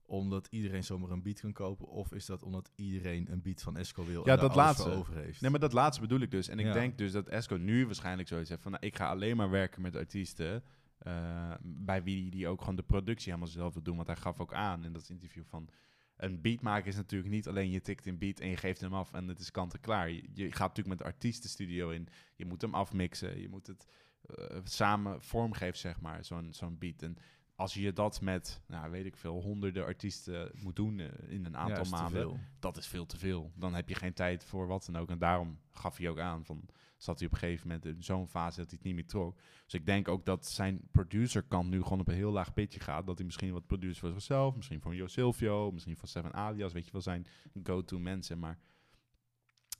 S1: omdat iedereen zomaar een beat kan kopen... of is dat omdat iedereen een beat van Esco wil
S2: Ja,
S1: en
S2: dat laatste.
S1: over heeft?
S2: Nee, maar dat laatste bedoel ik dus. En ik
S1: Ja.
S2: denk dus dat Esco nu waarschijnlijk zoiets heeft van... Nou, ik ga alleen maar werken met artiesten... eh, bij wie die ook gewoon de productie helemaal zelf wil doen. Want hij gaf ook aan in dat interview van... Een beat maken is natuurlijk niet alleen je tikt een beat en je geeft hem af en het is kant en klaar. Je, je gaat natuurlijk met de artiestenstudio in. Je moet hem afmixen. Je moet het eh, samen vormgeven, zeg maar, zo'n zo'n beat. En als je dat met, nou weet ik veel, honderden artiesten moet doen eh, in een aantal maanden dat is veel te veel. Dan heb je geen tijd voor wat dan ook. En daarom gaf hij ook aan van zat hij op een gegeven moment in zo'n fase dat hij het niet meer trok. Dus ik denk ook dat zijn producerkant nu gewoon op een heel laag pitje gaat. Dat hij misschien wat producer voor zichzelf, misschien voor Jo Silvio, misschien voor Seven Alias, weet je wel, zijn go-to mensen. Maar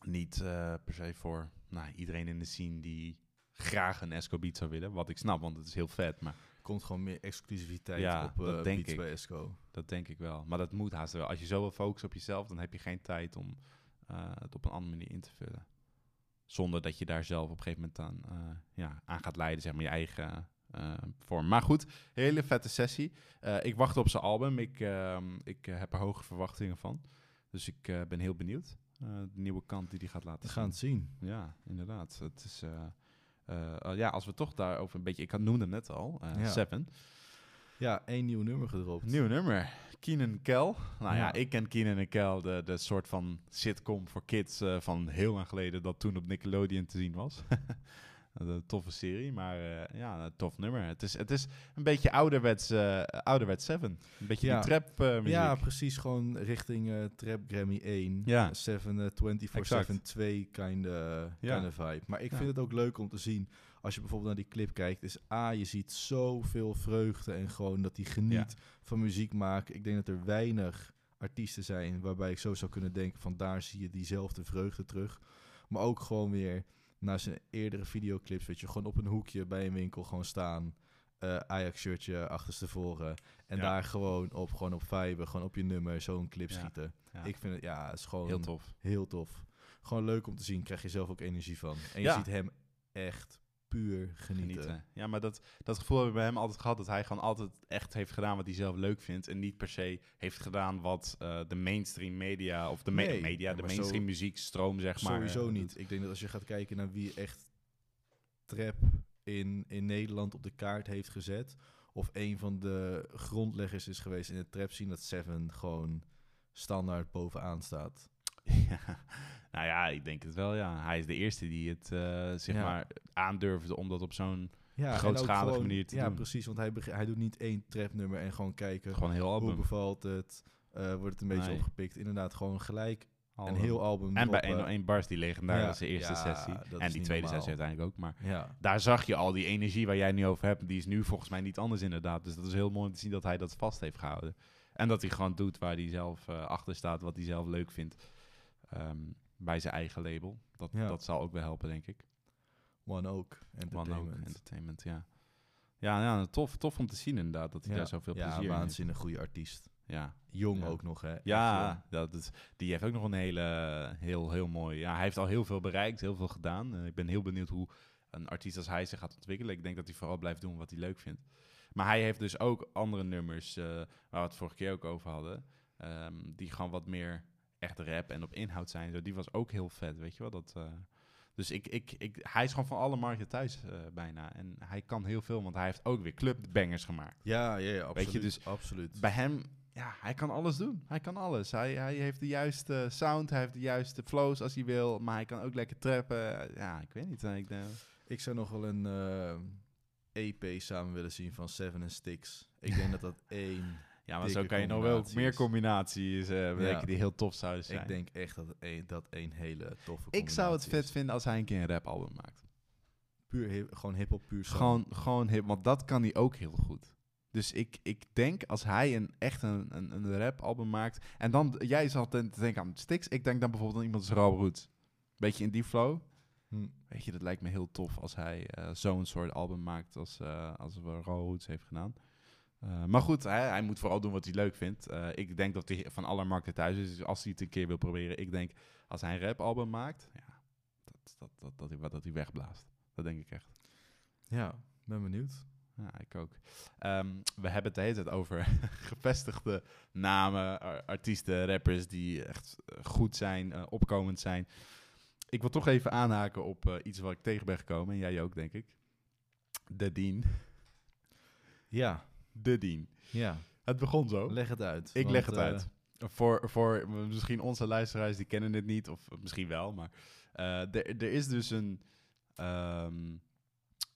S2: niet eh, per se voor nou, iedereen in de scene die graag een Esco beat zou willen. Wat ik snap, want het is heel vet. Maar
S1: Komt gewoon meer exclusiviteit
S2: Ja,
S1: op
S2: dat
S1: eh
S2: denk
S1: beats
S2: ik.
S1: bij Esco.
S2: dat denk ik wel. Maar dat moet haast wel. Als je zo wil focussen op jezelf, dan heb je geen tijd om eh, het op een andere manier in te vullen. Zonder dat je daar zelf op een gegeven moment aan, eh, ja, aan gaat leiden, zeg maar, je eigen eh, vorm. Maar goed, hele vette sessie. Eh, ik wacht op zijn album. Ik, ehm, ik heb er hoge verwachtingen van. Dus ik ben heel benieuwd. De nieuwe kant die hij gaat laten
S1: We gaan het zien.
S2: Ja, inderdaad. Het is, ja, als we toch daarover een beetje... Ik had noemde net al,
S1: Ja.
S2: Seven.
S1: Ja, één nieuw nummer gedropt.
S2: Nieuw nummer. Keenan Kel. Nou ja,
S1: Ja.
S2: ik ken Keenan en Kel, de, de soort van sitcom voor kids eh, van heel lang geleden dat toen op Nickelodeon te zien was. Een toffe serie, maar eh, ja, een tof nummer. Het is, het is een beetje ouderwets, eh ouderwets Seven. Een beetje
S1: Ja.
S2: die trap muziek.
S1: Ja, precies. Gewoon richting Trap Grammy 1.
S2: Ja.
S1: 7, eh, 24-7,
S2: Exact.
S1: 2 kind of vibe. Maar ik
S2: Ja.
S1: vind het ook leuk om te zien. Als je bijvoorbeeld naar die clip kijkt, is A, je ziet zoveel vreugde en gewoon dat hij geniet van muziek maken. Ik denk dat er weinig artiesten zijn waarbij ik zo zou kunnen denken van daar zie je diezelfde vreugde terug. Maar ook gewoon weer naar zijn eerdere videoclips, weet je, gewoon op een hoekje bij een winkel gewoon staan. eh, Ajax-shirtje achterstevoren. En
S2: Ja.
S1: daar gewoon op, gewoon op Vibe, gewoon op je nummer zo'n clip
S2: Ja.
S1: schieten.
S2: Ja.
S1: Ik vind het, ja, het is gewoon
S2: Heel tof.
S1: heel tof. Gewoon leuk om te zien, krijg je zelf ook energie van. En je ziet hem echt puur genieten.
S2: Genieten. Ja, maar dat, dat gevoel hebben we bij hem altijd gehad. Dat hij gewoon altijd echt heeft gedaan wat hij zelf leuk vindt. En niet per se heeft gedaan wat eh, de mainstream media of de me-
S1: Nee,
S2: media, de mainstream muziekstroom, zeg maar.
S1: Sowieso
S2: eh,
S1: niet. Ik denk dat als je gaat kijken naar wie echt trap in, in Nederland op de kaart heeft gezet, of een van de grondleggers is geweest in het trap scene, dat Seven gewoon standaard bovenaan staat.
S2: Ja. Nou ja, ik denk het wel, ja. Hij is de eerste die het, eh, zeg
S1: Ja.
S2: maar, aandurfde om dat op zo'n
S1: Ja,
S2: Grootschalige
S1: gewoon-
S2: manier te
S1: ja,
S2: doen.
S1: precies, want hij, hij doet niet één trapnummer en gewoon kijken
S2: gewoon heel
S1: hoe
S2: album.
S1: bevalt het, eh, wordt het een beetje
S2: Nee.
S1: opgepikt. Inderdaad, gewoon gelijk
S2: album.
S1: een heel album
S2: En bij
S1: droppen.
S2: 101 Bars, die legendarische
S1: Ja,
S2: eerste
S1: ja,
S2: sessie. En die tweede
S1: normaal.
S2: sessie uiteindelijk ook. Maar
S1: Ja,
S2: daar zag je al die energie waar jij nu over hebt. Die is nu volgens mij niet anders inderdaad. Dus dat is heel mooi om te zien dat hij dat vast heeft gehouden. En dat hij gewoon doet waar hij zelf eh, achter staat, wat hij zelf leuk vindt. Ehm, bij zijn eigen label. Dat,
S1: Ja.
S2: dat zal ook wel helpen, denk ik.
S1: One Oak
S2: One
S1: Entertainment.
S2: Oak Entertainment, ja. Ja, ja tof, tof om te zien inderdaad, dat hij daar zoveel
S1: ja,
S2: plezier in heeft.
S1: waanzinnig goede artiest.
S2: Ja,
S1: Jong
S2: Ja.
S1: ook nog, hè?
S2: Ja dat is, die heeft ook nog een hele, heel, heel mooi... Ja, hij heeft al heel veel bereikt, heel veel gedaan. Ik ben heel benieuwd hoe een artiest als hij zich gaat ontwikkelen. Ik denk dat hij vooral blijft doen wat hij leuk vindt. Maar hij heeft dus ook andere nummers, eh, waar we het vorige keer ook over hadden... ehm, die gewoon wat meer echt rap en op inhoud zijn. Zo, die was ook heel vet, weet je wel? Dat, eh, dus ik, ik, ik, hij is gewoon van alle markten thuis eh, bijna. En hij kan heel veel, want hij heeft ook weer clubbangers gemaakt.
S1: Ja, ja, ja, absoluut.
S2: Weet je, dus
S1: absoluut.
S2: Bij hem, ja, hij kan alles doen. Hij kan alles. Hij, hij heeft de juiste sound, hij heeft de juiste flows als hij wil, maar hij kan ook lekker trappen. Ja, ik weet niet. eh, Ik,
S1: Ik zou nog wel een eh, EP samen willen zien van Seven and Sticks. Ik denk dat dat één...
S2: ja, maar zo kan je nog wel meer combinaties eh, bedenken
S1: Ja.
S2: die heel tof zouden zijn.
S1: Ik denk echt dat één, dat één hele toffe
S2: ik zou het vet
S1: is.
S2: vinden als hij een keer een rapalbum maakt.
S1: Puur hip, gewoon hip-hop, puur.
S2: Gewoon, gewoon hip, want dat kan hij ook heel goed. Dus ik, ik denk als hij een, echt een, een, een rapalbum maakt. En dan, jij zat te denken aan Stix. Ik denk dan bijvoorbeeld aan iemand als Rob Roots. Beetje in die flow.
S1: Hm.
S2: Weet je, dat lijkt me heel tof als hij eh, zo'n soort album maakt als, eh als Raw Roots heeft gedaan. Eh, maar goed, hij, hij moet vooral doen wat hij leuk vindt. Eh, ik denk dat hij van alle markten thuis is. Dus als hij het een keer wil proberen, ik denk als hij een rapalbum maakt, ja, dat, dat, dat, dat, hij, dat hij wegblaast. Dat denk ik echt.
S1: Ja, ben benieuwd.
S2: Ja, ik ook. Ehm, we hebben het de hele tijd over gevestigde namen, ar- artiesten, rappers die echt eh, goed zijn, opkomend zijn. Ik wil toch even aanhaken op iets waar ik tegen ben gekomen. En jij ook, denk ik. De Dien.
S1: Ja,
S2: De Dien.
S1: ja.
S2: Het begon zo.
S1: Leg het uit.
S2: Ik
S1: want,
S2: leg het
S1: eh,
S2: uit. Voor, voor misschien onze luisteraars, die kennen het niet, of misschien wel, maar eh, er er is dus een, ehm,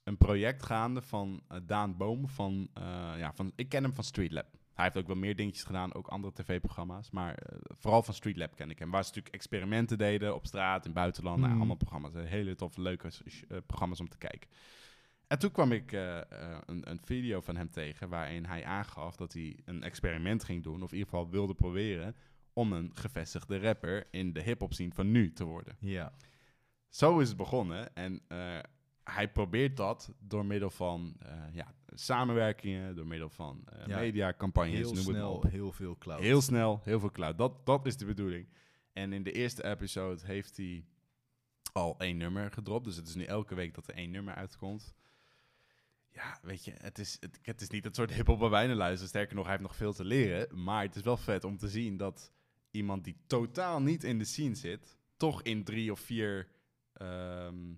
S2: een project gaande van eh, Daan Boom. Van, eh, ja, van, ik ken hem van Streetlab. Hij heeft ook wel meer dingetjes gedaan, ook andere tv-programma's. Maar eh, vooral van Streetlab ken ik hem. Waar ze natuurlijk experimenten deden op straat, in buitenland. Nou,
S1: Mhm.
S2: allemaal programma's. eh, Hele toffe, leuke eh, programma's om te kijken. En toen kwam ik eh, eh, een, een video van hem tegen waarin hij aangaf dat hij een experiment ging doen, of in ieder geval wilde proberen, om een gevestigde rapper in de hip-hop scene van nu te worden.
S1: Ja,
S2: Zo is het begonnen en eh, hij probeert dat door middel van ja, samenwerkingen, door middel van
S1: Ja,
S2: mediacampagnes,
S1: heel
S2: noem het maar
S1: snel, heel veel cloud.
S2: Heel snel, heel veel cloud. Dat, dat is de bedoeling. En in de eerste episode heeft hij al één nummer gedropt. Dus het is nu elke week dat er één nummer uitkomt. Ja, weet je, het is, het, het is niet het soort hip-hop waar wij naar luisteren. Sterker nog, hij heeft nog veel te leren. Maar het is wel vet om te zien dat iemand die totaal niet in de scene zit, toch in drie of vier ehm,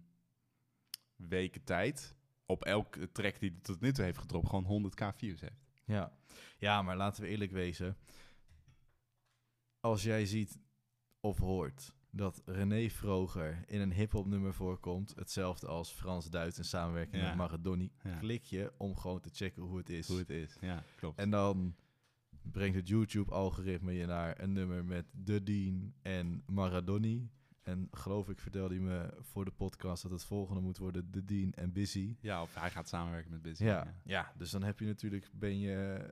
S2: weken tijd op elke track die hij tot nu toe heeft gedropt, gewoon 100k views heeft.
S1: Ja. ja, maar laten we eerlijk wezen. Als jij ziet of hoort dat René Vroger in een hip-hop nummer voorkomt, hetzelfde als Frans-Duits in samenwerking
S2: Ja.
S1: met Maradoni,
S2: Ja.
S1: klik je om gewoon te checken hoe het is.
S2: Hoe het is, ja, klopt.
S1: En dan brengt het YouTube-algoritme je naar een nummer met De Dean en Maradoni. En geloof ik vertelde hij me voor de podcast dat het volgende moet worden De Dean en Busy.
S2: ja, of hij gaat samenwerken met Busy.
S1: Ja, ja, dus dan heb je natuurlijk, ben je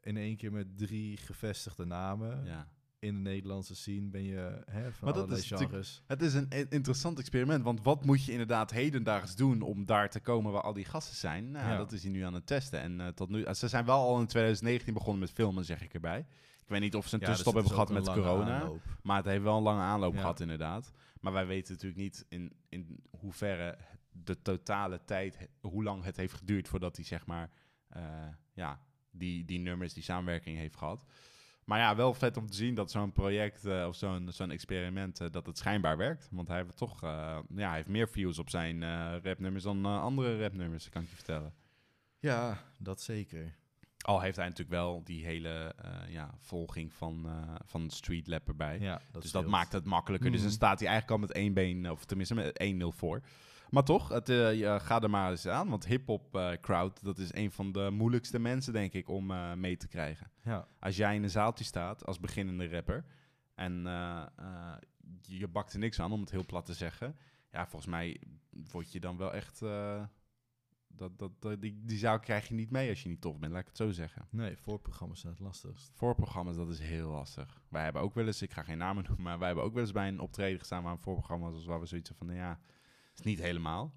S1: in één keer met drie gevestigde namen
S2: ja.
S1: In de Nederlandse scene, ben je hè, van
S2: Maar dat is
S1: genres.
S2: Het is een interessant experiment, want wat moet je inderdaad hedendaags doen om daar te komen waar al die gasten zijn? Nou,
S1: Ja.
S2: dat is hij nu aan het testen. En eh, tot nu, eh, ze zijn wel al in 2019 begonnen met filmen, zeg ik erbij. Ik weet niet of ze een
S1: Ja, dus
S2: tussenstop hebben gehad met corona,
S1: aanloop.
S2: maar het heeft wel een lange aanloop
S1: Ja.
S2: gehad inderdaad. Maar wij weten natuurlijk niet in, in hoeverre de totale tijd, hoe lang het heeft geduurd voordat hij zeg maar, eh, ja, die, die nummers, die samenwerking heeft gehad. Maar ja, wel vet om te zien dat zo'n project eh, of zo'n zo'n experiment, eh, dat het schijnbaar werkt. Want hij heeft toch, eh, ja, hij heeft meer views op zijn rapnummers dan andere rapnummers, kan ik je vertellen.
S1: Ja, dat zeker.
S2: Al heeft hij natuurlijk wel die hele ja, volging van, van Street Lab erbij.
S1: Ja, dat
S2: dus dat maakt het makkelijker. Dus dan
S1: Mhm.
S2: staat hij eigenlijk al met één been, of tenminste met 1-0 voor. Maar toch, het, je, ga er maar eens aan. Want hip-hop eh, crowd, dat is een van de moeilijkste mensen, denk ik, om eh, mee te krijgen.
S1: Ja,
S2: Als jij in een zaaltje staat als beginnende rapper en je, bakt er niks aan, om het heel plat te zeggen. Ja, volgens mij word je dan wel echt. dat, dat, dat- die, die zaal krijg je niet mee als je niet tof bent, laat ik het zo zeggen.
S1: nee, voorprogramma's zijn het lastigst.
S2: Voorprogramma's, dat is heel lastig. Wij hebben ook wel eens, ik ga geen namen noemen, maar wij hebben ook wel eens bij een optreden gestaan waar een voorprogramma was, waar we zoiets van, nou ja, is niet helemaal.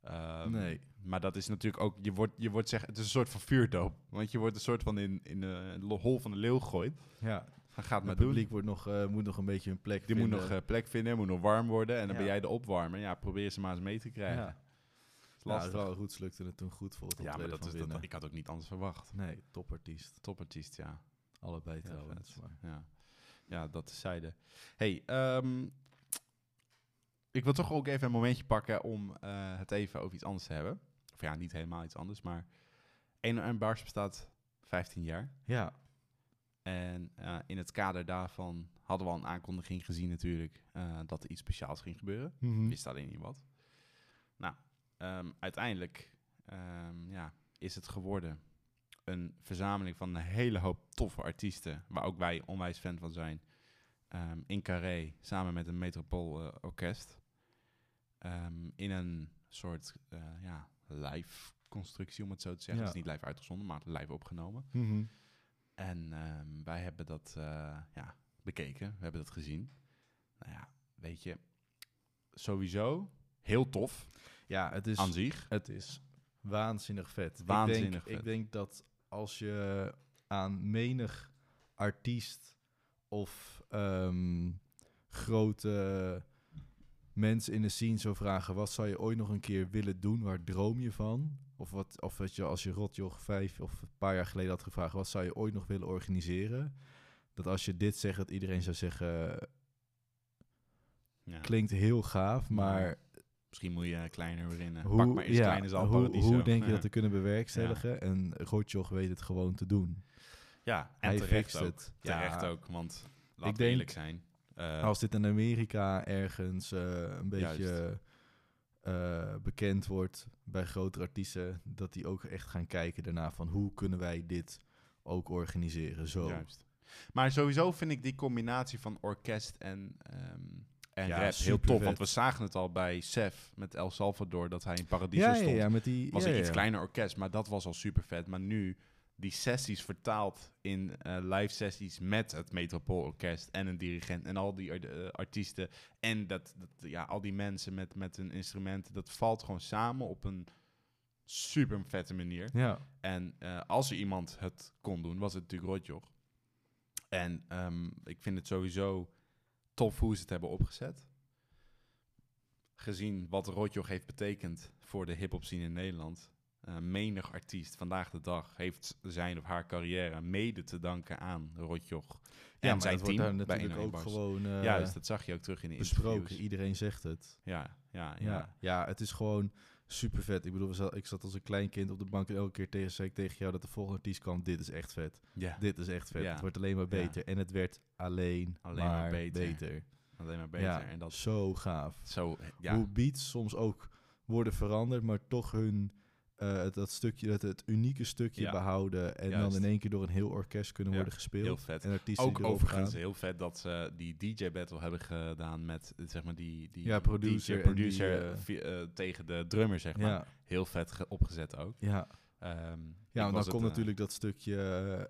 S2: Ehm,
S1: Nee.
S2: Maar dat is natuurlijk ook, je wordt, je wordt zeg, het is een soort van vuurdoop. Want je wordt een soort van in, in de hol van de leeuw gegooid.
S1: Ja,
S2: Dan gaat maar
S1: het
S2: doen.
S1: publiek wordt nog, eh, moet nog een beetje hun plek
S2: Die moet nog eh, plek vinden, moet nog warm worden. En dan
S1: Ja.
S2: ben jij de opwarmer. Ja, probeer ze maar eens mee te krijgen.
S1: Ja.
S2: Lastig.
S1: Ja, Raul Roots lukte het toen goed voor het
S2: Ja, maar dat is dat, ik had ook niet anders verwacht.
S1: Nee, topartiest.
S2: Topartiest, ja.
S1: Allebei
S2: Ja,
S1: trouwens. Maar.
S2: Ja, ja dat zijde. hey, ehm, ik wil toch ook even een momentje pakken om eh, het even over iets anders te hebben. Of ja, niet helemaal iets anders, maar 1 Bars bestaat 15 jaar.
S1: Ja,
S2: En eh, in het kader daarvan hadden we al een aankondiging gezien natuurlijk eh, dat er iets speciaals ging gebeuren.
S1: Mhm.
S2: wist alleen niet wat. Nou, ehm, uiteindelijk ehm, ja, is het geworden een verzameling van een hele hoop toffe artiesten, waar ook wij onwijs fan van zijn, ehm, in Carré, samen met een Metropool eh, Orkest, Ehm, in een soort eh, ja, live constructie, om het zo te zeggen.
S1: Ja.
S2: Het is niet live uitgezonden, maar live opgenomen.
S1: Mhm.
S2: En ehm, wij hebben dat eh, ja, bekeken, we hebben dat gezien. Nou ja, weet je, sowieso heel tof
S1: ja het, is,
S2: aan zich.
S1: het is waanzinnig vet.
S2: Waanzinnig
S1: ik denk,
S2: vet.
S1: Ik denk dat als je aan menig artiest of ehm, grote mensen in de scene zou vragen... wat zou je ooit nog een keer willen doen, waar droom je van? Of, wat, of wat je, als je Rotjoch vijf of een paar jaar geleden had gevraagd... wat zou je ooit nog willen organiseren? Dat als je dit zegt, dat iedereen zou zeggen...
S2: Ja.
S1: klinkt heel gaaf, maar
S2: Misschien moet je kleiner beginnen.
S1: hoe,
S2: Pak maar eens
S1: ja,
S2: kleine zaal
S1: hoe, hoe denk je
S2: Ja.
S1: dat te kunnen bewerkstelligen? En Rotjoch weet het gewoon te doen.
S2: Ja, en
S1: Hij
S2: terecht ook.
S1: het.
S2: Terecht ook, want laten we
S1: denk-
S2: eerlijk zijn. Eh,
S1: Als dit in Amerika ergens eh, een beetje eh, bekend wordt bij grotere artiesten, dat die ook echt gaan kijken daarna van hoe kunnen wij dit ook organiseren. Zo.
S2: Juist. Maar sowieso vind ik die combinatie van orkest en, ehm, en
S1: Ja,
S2: rap heel tof. Want we zagen het al bij Sef met El Salvador, dat hij in Paradiso
S1: Ja, ja,
S2: stond.
S1: ja, met die
S2: was een iets kleiner orkest, maar dat was al super vet. Maar nu die sessies vertaald in eh, live sessies met het Metropoolorkest en een dirigent en al die eh, artiesten en dat, dat, ja, al die mensen met, met hun instrumenten, dat valt gewoon samen op een super vette manier.
S1: Ja,
S2: En eh, als er iemand het kon doen, was het natuurlijk Rotjoch. En ehm, ik vind het sowieso tof hoe ze het hebben opgezet. Gezien wat Rotjoch heeft betekend voor de hip-hop scene in Nederland. Eh, menig artiest vandaag de dag heeft zijn of haar carrière mede te danken aan Rotjoch.
S1: Ja,
S2: en zijn
S1: dat wordt
S2: team
S1: daar
S2: bij
S1: natuurlijk
S2: 101
S1: ook
S2: Bars.
S1: gewoon eh,
S2: Juist, dat zag je ook terug in de
S1: besproken.
S2: interviews.
S1: Iedereen zegt het.
S2: Ja, ja, ja.
S1: Ja. ja, het is gewoon super vet. Ik bedoel, ik zat als een klein kind op de bank en elke keer tegen, zei ik tegen jou dat de volgende artiest kwam. Dit is echt vet.
S2: Ja,
S1: Dit is echt vet.
S2: Ja.
S1: Het wordt alleen maar
S2: Ja.
S1: beter. En het werd alleen,
S2: Alleen maar
S1: maar
S2: beter.
S1: beter.
S2: alleen maar beter.
S1: Ja,
S2: En dat
S1: zo gaaf.
S2: zo, ja,
S1: Hoe beats soms ook worden veranderd, maar toch hun eh, dat stukje, dat het unieke stukje
S2: Ja.
S1: behouden en
S2: Juist.
S1: dan in één keer door een heel orkest kunnen
S2: Ja,
S1: worden gespeeld.
S2: heel vet.
S1: En artiesten
S2: Ook overigens
S1: gaan.
S2: heel vet dat ze die DJ-battle hebben gedaan met, zeg maar, die, die
S1: Ja, producer
S2: producer
S1: die, eh,
S2: eh, tegen de drummer, zeg maar.
S1: Ja,
S2: Heel vet ge- opgezet ook.
S1: ja.
S2: Ehm,
S1: Ja, want dan komt natuurlijk dat stukje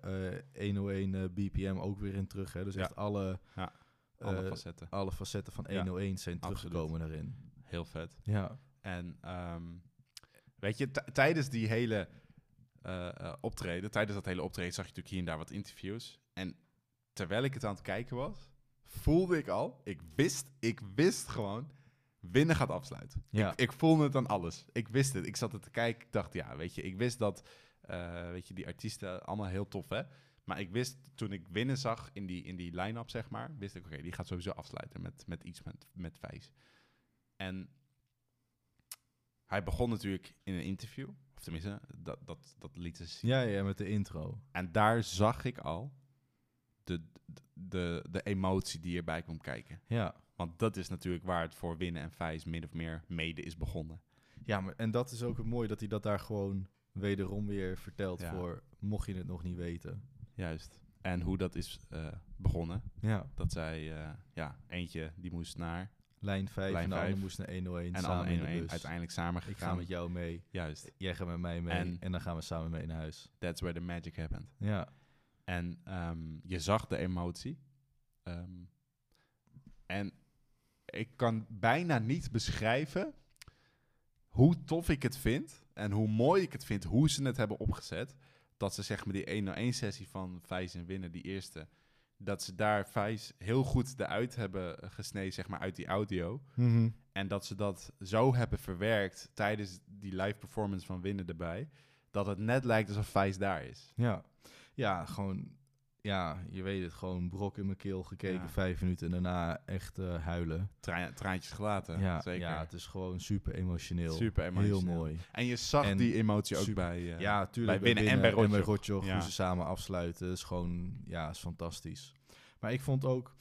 S1: eh, eh, 101 eh, BPM ook weer in terug. Hè? Dus echt alle,
S2: Ja, alle facetten.
S1: alle facetten van
S2: Ja,
S1: 101 zijn
S2: absoluut.
S1: teruggekomen daarin.
S2: Heel vet.
S1: Ja,
S2: En ehm, weet je, tijdens die hele eh, eh, optreden, tijdens dat hele optreden zag je natuurlijk hier en daar wat interviews. En terwijl ik het aan het kijken was, voelde ik al, ik wist, ik wist gewoon, winnen gaat afsluiten.
S1: ja.
S2: Ik, ik voelde het aan alles. Ik wist het. Ik zat het te kijken. Ik dacht, ja, weet je, ik wist dat, eh, weet je, die artiesten allemaal heel tof, hè. Maar ik wist, toen ik winnen zag in die, in die line-up, zeg maar, wist ik, oké, die gaat sowieso afsluiten met, met iets met, met Vijs. En hij begon natuurlijk in een interview, of tenminste, dat, dat, dat liet ze zien.
S1: ja, ja, met de intro.
S2: En daar zag ik al de, de, de emotie die erbij kwam kijken.
S1: Ja.
S2: Want dat is natuurlijk waar het voor winnen en Vijs min of meer mede is begonnen.
S1: ja, maar en dat is ook het mooie dat hij dat daar gewoon wederom weer vertelt
S2: Ja.
S1: voor mocht je het nog niet weten.
S2: Juist. En hoe dat is eh, begonnen.
S1: Ja,
S2: Dat zij, eh, ja, eentje die moest naar
S1: lijn 5
S2: Lijn
S1: en de ander moest naar 101
S2: en
S1: samen
S2: alle
S1: in de
S2: 101
S1: bus.
S2: uiteindelijk samen
S1: Ik
S2: gegaan.
S1: ga met jou mee,
S2: Juist.
S1: jij gaat met mij mee en,
S2: En-
S1: dan gaan we samen mee naar huis.
S2: That's where the magic happened.
S1: Ja,
S2: En ehm, je zag de emotie. Ehm, en ik kan bijna niet beschrijven hoe tof ik het vind. En hoe mooi ik het vind hoe ze het hebben opgezet. Dat ze zeg maar die 1 sessie van Vijs en Winnen, die eerste. Dat ze daar Vijs heel goed eruit hebben gesneden, zeg maar, uit die audio. En dat ze dat zo hebben verwerkt tijdens die live performance van Winnen erbij. Dat het net lijkt alsof Vijs daar is.
S1: ja. ja, gewoon, ja, je weet het, gewoon brok in mijn keel gekeken,
S2: Ja.
S1: vijf minuten en daarna echt eh, huilen.
S2: Tra- traantjes gelaten,
S1: ja,
S2: zeker.
S1: ja, het is gewoon super emotioneel.
S2: Super emotioneel.
S1: Heel mooi.
S2: En je zag
S1: En
S2: die emotie ook
S1: super-
S2: bij... eh,
S1: ja, tuurlijk.
S2: bij Winnen en bij Rotjoch.
S1: Rotjoch,
S2: Ja.
S1: hoe ze samen afsluiten, is gewoon, ja, is fantastisch. Maar ik vond ook,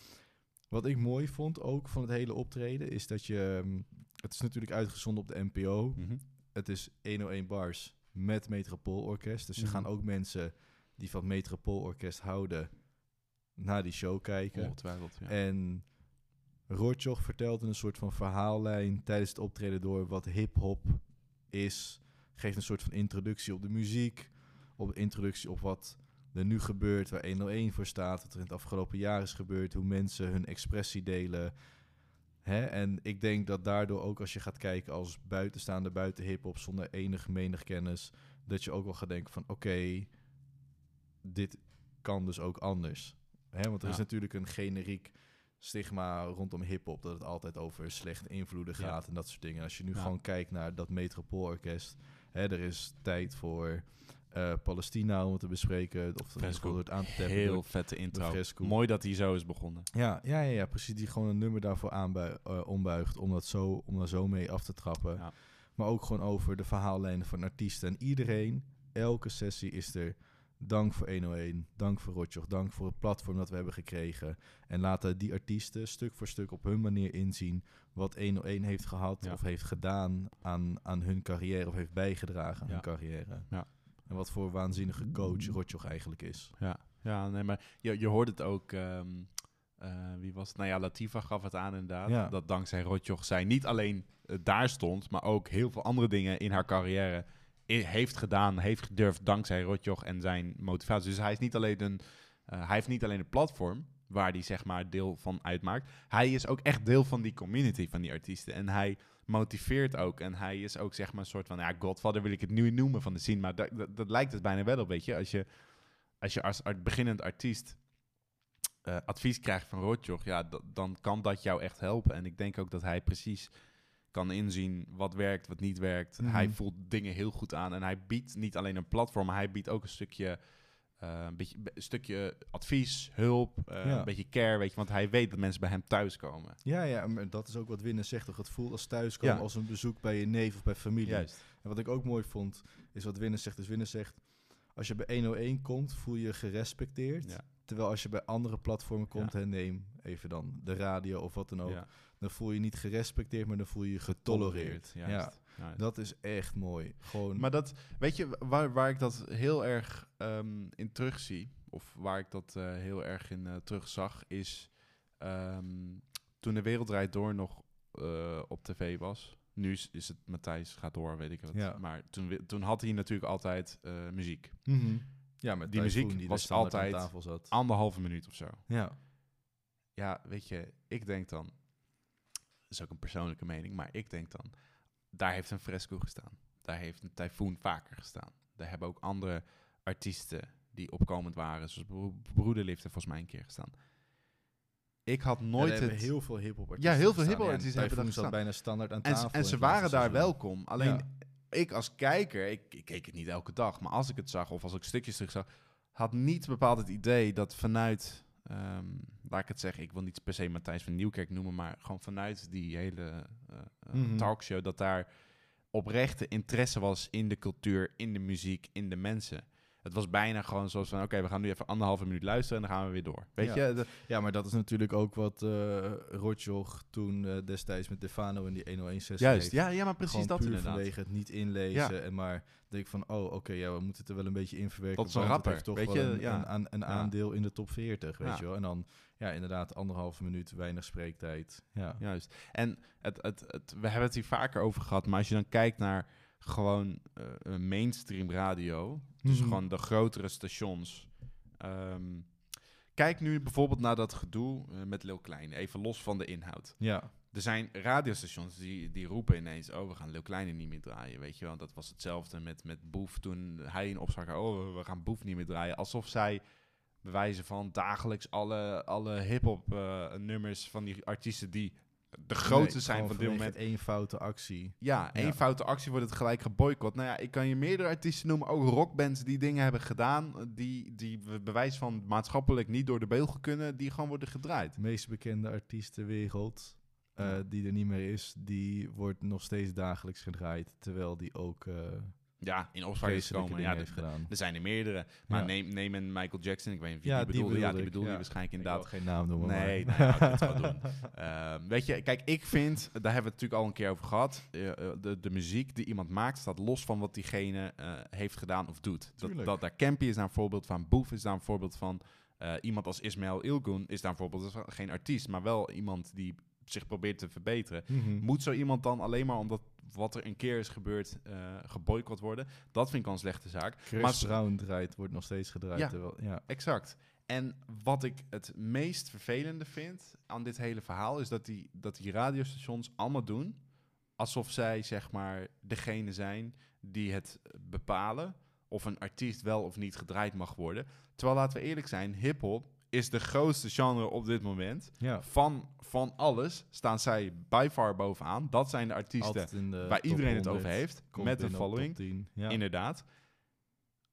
S1: wat ik mooi vond ook van het hele optreden, is dat je, ehm, het is natuurlijk uitgezonden op de NPO.
S2: mhm.
S1: Het is 101 bars met Metropoolorkest. Dus er
S2: Mhm.
S1: gaan ook mensen die van het Metropoolorkest houden naar die show kijken.
S2: Ongetwijfeld, ja.
S1: En Rotjoch vertelde een soort van verhaallijn tijdens het optreden door wat hip-hop is. Geeft een soort van introductie op de muziek, op introductie op wat er nu gebeurt, waar 101 voor staat, wat er in het afgelopen jaar is gebeurd, hoe mensen hun expressie delen. Hè? En ik denk dat daardoor ook als je gaat kijken als buitenstaander buiten hip-hop zonder enige menig kennis, dat je ook wel gaat denken van oké, dit kan dus ook anders. Hè? Want er is natuurlijk een generiek stigma rondom hip-hop dat het altijd over slechte invloeden
S2: Ja.
S1: gaat en dat soort dingen. Als je nu
S2: Ja.
S1: gewoon kijkt naar dat Metropoolorkest, hè, er is tijd voor eh, Palestina om het te bespreken of
S2: Fresco.
S1: het aan te tappen.
S2: Heel vette intro. Mooi dat hij zo is begonnen.
S1: Ja, ja, ja, ja, precies. Die gewoon een nummer daarvoor aanbui- eh, ombuigt om, dat zo, om daar zo mee af te trappen.
S2: Ja.
S1: Maar ook gewoon over de verhaallijnen van artiesten. En iedereen, elke sessie is er. Dank voor 101, dank voor Rotjoch, dank voor het platform dat we hebben gekregen. En laten die artiesten stuk voor stuk op hun manier inzien wat 101 heeft gehad
S2: Ja.
S1: of heeft gedaan aan, aan hun carrière of heeft bijgedragen aan
S2: Ja.
S1: hun carrière.
S2: Ja.
S1: En wat voor waanzinnige coach Rotjoch eigenlijk is.
S2: Ja, ja nee, maar je, je hoort het ook. ehm, eh, wie was het? Nou ja, Latifa gaf het aan inderdaad.
S1: Ja.
S2: Dat dankzij Rotjoch zij niet alleen eh, daar stond, maar ook heel veel andere dingen in haar carrière heeft gedaan, heeft gedurfd dankzij Rotjoch en zijn motivatie. Dus hij is niet alleen een, eh, hij heeft niet alleen een platform waar hij zeg maar deel van uitmaakt. Hij is ook echt deel van die community van die artiesten en hij motiveert ook en hij is ook zeg maar een soort van ja Godfather wil ik het nu noemen van de scene, maar dat, dat, dat lijkt het bijna wel weet je, als je als je als beginnend artiest eh, advies krijgt van Rotjoch, ja, dan kan dat jou echt helpen. En ik denk ook dat hij precies kan inzien wat werkt, wat niet werkt. Hij
S1: Mhm.
S2: voelt dingen heel goed aan en hij biedt niet alleen een platform, maar hij biedt ook een stukje, eh, een beetje, een stukje advies, hulp, eh,
S1: Ja.
S2: een beetje care, weet je, want hij weet dat mensen bij hem thuiskomen.
S1: Ja, ja, maar dat is ook wat Winnen zegt. Toch? Het voelt als thuiskomen,
S2: Ja.
S1: als een bezoek bij je neef of bij familie.
S2: Juist.
S1: En wat ik ook mooi vond, is wat Winnen zegt. Dus Winnen zegt, als je bij 101 komt, voel je je gerespecteerd.
S2: Ja.
S1: Terwijl als je bij andere platformen komt, hè, neem even dan de radio of wat dan ook,
S2: Ja.
S1: dan voel je niet gerespecteerd, maar dan voel je je getolereerd. Ja,
S2: Juist. Juist.
S1: dat is echt mooi. Gewoon,
S2: Maar dat, weet je, waar, waar ik dat heel erg ehm, in terugzie, of waar ik dat eh, heel erg in eh, terugzag, is ehm, toen de Wereld Draait Door nog eh, op tv was. Nu is, is het Matthijs gaat door, weet ik het.
S1: Ja.
S2: Maar toen, toen had hij natuurlijk altijd muziek.
S1: Mhm. Ja, met
S2: Die muziek
S1: die
S2: was altijd
S1: aan tafel zat.
S2: Anderhalve minuut of zo.
S1: Ja,
S2: Ja, weet je, ik denk dan, dat is ook een persoonlijke mening, maar ik denk dan, daar heeft een fresco gestaan. Daar heeft een tyfoon vaker gestaan. Daar hebben ook andere artiesten die opkomend waren, zoals Bro- Broederlift heeft volgens mij een keer gestaan. Ik had
S1: Ja,
S2: nooit
S1: hebben
S2: het...
S1: heel veel hip-hop
S2: Ja, heel veel hip-hop artiesten hebben daar gestaan.
S1: bijna standaard aan
S2: en,
S1: tafel.
S2: ze- en
S1: in
S2: ze waren daar
S1: seizoen.
S2: welkom. Alleen
S1: Ja.
S2: Ik als kijker, ik, ik keek het niet elke dag, maar als ik het zag of als ik stukjes terug zag, had niet bepaald het idee dat vanuit, ehm, laat ik het zeggen, ik wil niet per se Matthijs van Nieuwkerk noemen, maar gewoon vanuit die hele eh, eh,
S1: Mhm.
S2: talkshow, dat daar oprechte interesse was in de cultuur, in de muziek, in de mensen. Het was bijna gewoon zoals van, oké, we gaan nu even anderhalve minuut luisteren en dan gaan we weer door. Weet
S1: Ja.
S2: je? De-
S1: Ja, maar dat is natuurlijk ook wat eh Rotjoch toen eh, destijds met Defano in die 101-sessie
S2: juist,
S1: heeft.
S2: ja, ja, maar precies
S1: Gewoon
S2: dat
S1: puur
S2: inderdaad.
S1: vanwege het niet inlezen. En maar denk ik van, oh, oké, ja, we moeten het er wel een beetje in verwerken.
S2: Dat is een rapper,
S1: toch
S2: weet je,
S1: een,
S2: ja.
S1: een, aan- een aandeel in de top 40, weet je wel. En dan, ja, inderdaad, anderhalve minuut, weinig spreektijd. Ja,
S2: Juist. En het, het, het, we hebben het hier vaker over gehad, maar als je dan kijkt naar gewoon een mainstream radio, dus
S1: Mhm.
S2: gewoon de grotere stations. ehm, kijk nu bijvoorbeeld naar dat gedoe eh, met Lil Klein, even los van de inhoud.
S1: ja.
S2: Er zijn radiostations die, die roepen ineens, oh, we gaan Lil Kleine niet meer draaien, weet je wel. Dat was hetzelfde met, met Boef toen hij in opzag, oh, we gaan Boef niet meer draaien. Alsof zij bewijzen van dagelijks alle, alle hip-hop eh, nummers van die artiesten die de grootste
S1: Nee,
S2: zijn van dit moment.
S1: één foute actie.
S2: Ja, één
S1: Ja.
S2: foute actie wordt het gelijk geboycott. Nou ja, ik kan je meerdere artiesten noemen, ook rockbands die dingen hebben gedaan, eh, die, die be- bewijs van maatschappelijk niet door de beugel kunnen, die gewoon worden gedraaid.
S1: De meest bekende artiest ter wereld, eh, die er niet meer is, die wordt nog steeds dagelijks gedraaid. Terwijl die ook eh
S2: Ja, in opspraak is
S1: vreselijke
S2: komen.
S1: dingen
S2: Ja,
S1: heeft gedaan.
S2: er zijn er meerdere. Maar
S1: Ja.
S2: neem, neem een Michael Jackson, ik weet niet wie
S1: Ja,
S2: die
S1: die
S2: bedoelde. Ja,
S1: bedoelde
S2: die bedoelde je
S1: ja.
S2: waarschijnlijk
S1: Ik
S2: inderdaad.
S1: geen naam noemen,
S2: Nee,
S1: maar...
S2: nee, nou, ik het doen. Ehm, weet je, kijk, ik vind, daar hebben we het natuurlijk al een keer over gehad, eh, eh, de, de muziek die iemand maakt staat los van wat diegene eh, heeft gedaan of doet. Dat,
S1: Tuurlijk.
S2: dat daar Campy is daar een voorbeeld van, Boef is daar een voorbeeld van, iemand als Ismail Ilgun is daar een voorbeeld, dat is geen artiest, maar wel iemand die zich probeert te verbeteren.
S1: Mhm.
S2: Moet zo iemand dan alleen maar omdat wat er een keer is gebeurd eh geboycott worden? Dat vind ik al een slechte zaak.
S1: Chris
S2: Maar-
S1: Brown draait, wordt nog steeds gedraaid.
S2: Ja.
S1: terwijl- ja.
S2: Exact. En wat ik het meest vervelende vind aan dit hele verhaal is dat die, dat die radiostations allemaal doen alsof zij zeg maar degene zijn die het bepalen of een artiest wel of niet gedraaid mag worden. Terwijl laten we eerlijk zijn, hip-hop is de grootste genre op dit moment.
S1: ja.
S2: Van, van alles staan zij by far bovenaan. Dat zijn de artiesten
S1: de
S2: waar iedereen het
S1: 100,
S2: over heeft. Met een following.
S1: 10. Ja.
S2: Inderdaad.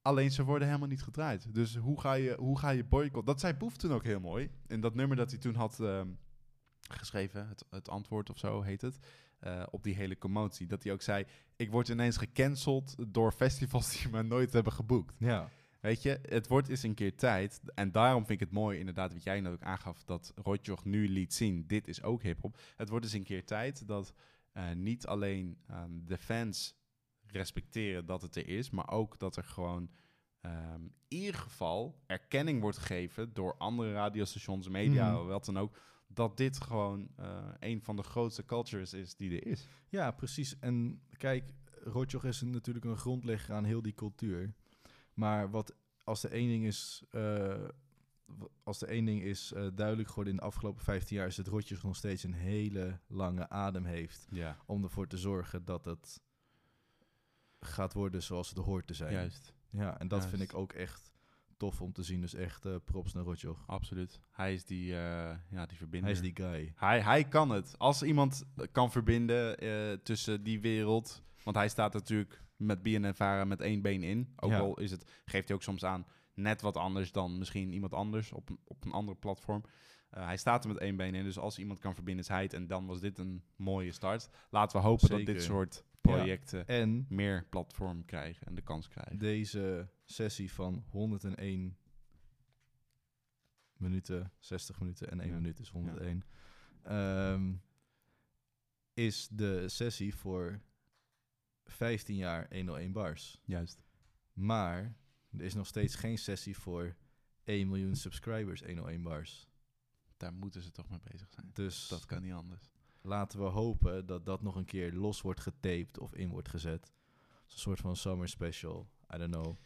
S2: Alleen ze worden helemaal niet gedraaid. Dus hoe ga je, hoe ga je boycott? Dat zei Boef toen ook heel mooi. In dat nummer dat hij toen had ehm, geschreven, het, het antwoord of zo heet het, eh, op die hele commotie. Dat hij ook zei, ik word ineens gecanceld door festivals die me nooit hebben geboekt.
S1: ja.
S2: Weet je, het wordt eens een keer tijd. En daarom vind ik het mooi, inderdaad, wat jij nou ook aangaf, dat Rotjoch nu liet zien, dit is ook hip-hop. Het wordt eens een keer tijd dat eh, niet alleen ehm, de fans respecteren dat het er is, maar ook dat er gewoon ehm, in ieder geval erkenning wordt gegeven door andere radiostations, media,
S1: Mhm.
S2: wat dan ook, dat dit gewoon eh, een van de grootste cultures is die er is.
S1: Ja, precies. En kijk, Rotjoch is natuurlijk een grondlegger aan heel die cultuur. Maar wat als de één ding is, eh, als de één ding is eh, duidelijk geworden in de afgelopen 15 jaar, is dat Rotjoch nog steeds een hele lange adem heeft
S2: Ja,
S1: om ervoor te zorgen dat het gaat worden zoals het hoort te zijn.
S2: juist.
S1: Ja, en dat
S2: Juist.
S1: vind ik ook echt tof om te zien. Dus echt eh, props naar Rotjoch.
S2: Absoluut. Hij is die, eh ja, die verbinder.
S1: Hij is die guy.
S2: Hij, hij kan het. Als iemand kan verbinden tussen die wereld. Want hij staat natuurlijk met BNNVARA met één been in. Ook
S1: Ja.
S2: al is het, geeft hij ook soms aan net wat anders dan misschien iemand anders op, een- op een andere platform. Eh, hij staat er met één been in. Dus als iemand kan verbinden is hij het. En dan was dit een mooie start. Laten we hopen dat dit soort
S1: Ja.
S2: projecten
S1: En
S2: meer platform krijgen en de kans krijgen.
S1: deze sessie van 101 minuten, 60 minuten en 1
S2: Ja.
S1: minuut is 101. ehm, is de sessie voor 15 jaar 101 bars.
S2: Juist.
S1: Maar er is nog steeds geen sessie voor 1 miljoen subscribers 101 bars.
S2: Daar moeten ze toch mee bezig zijn.
S1: Dus
S2: Dat kan niet anders.
S1: laten we hopen dat dat nog een keer los wordt getaped of in wordt gezet. Een soort van summer special. I don't know.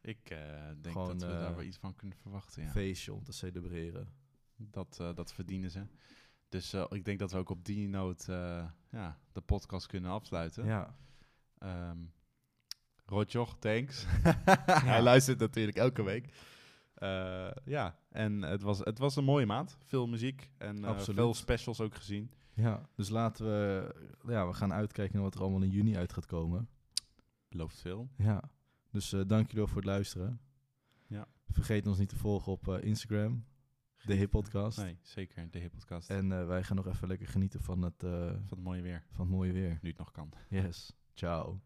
S2: Ik eh, denk
S1: Gewoon,
S2: dat we daar
S1: eh,
S2: wel iets van kunnen verwachten. Ja.
S1: Feestje om te celebreren.
S2: Dat, eh, dat verdienen ze. Dus ik denk dat we ook op die noot ja, de podcast kunnen afsluiten.
S1: Ja.
S2: Ehm Rotjoch, thanks. Hij luistert natuurlijk elke week. Eh, ja, en het was, het was een mooie maand. Veel muziek en eh, veel specials ook gezien.
S1: Ja, dus laten we... Ja, we gaan uitkijken naar wat er allemaal in juni uit gaat komen.
S2: Belooft veel.
S1: Ja. Dus eh dank jullie wel voor het luisteren.
S2: Ja.
S1: Vergeet ons niet te volgen op Instagram. De Hip Podcast.
S2: Nee, zeker. De hippodcast.
S1: En eh, wij gaan nog even lekker genieten van het,
S2: Van het mooie weer.
S1: van het mooie weer.
S2: Nu het nog kan.
S1: Yes. Ciao.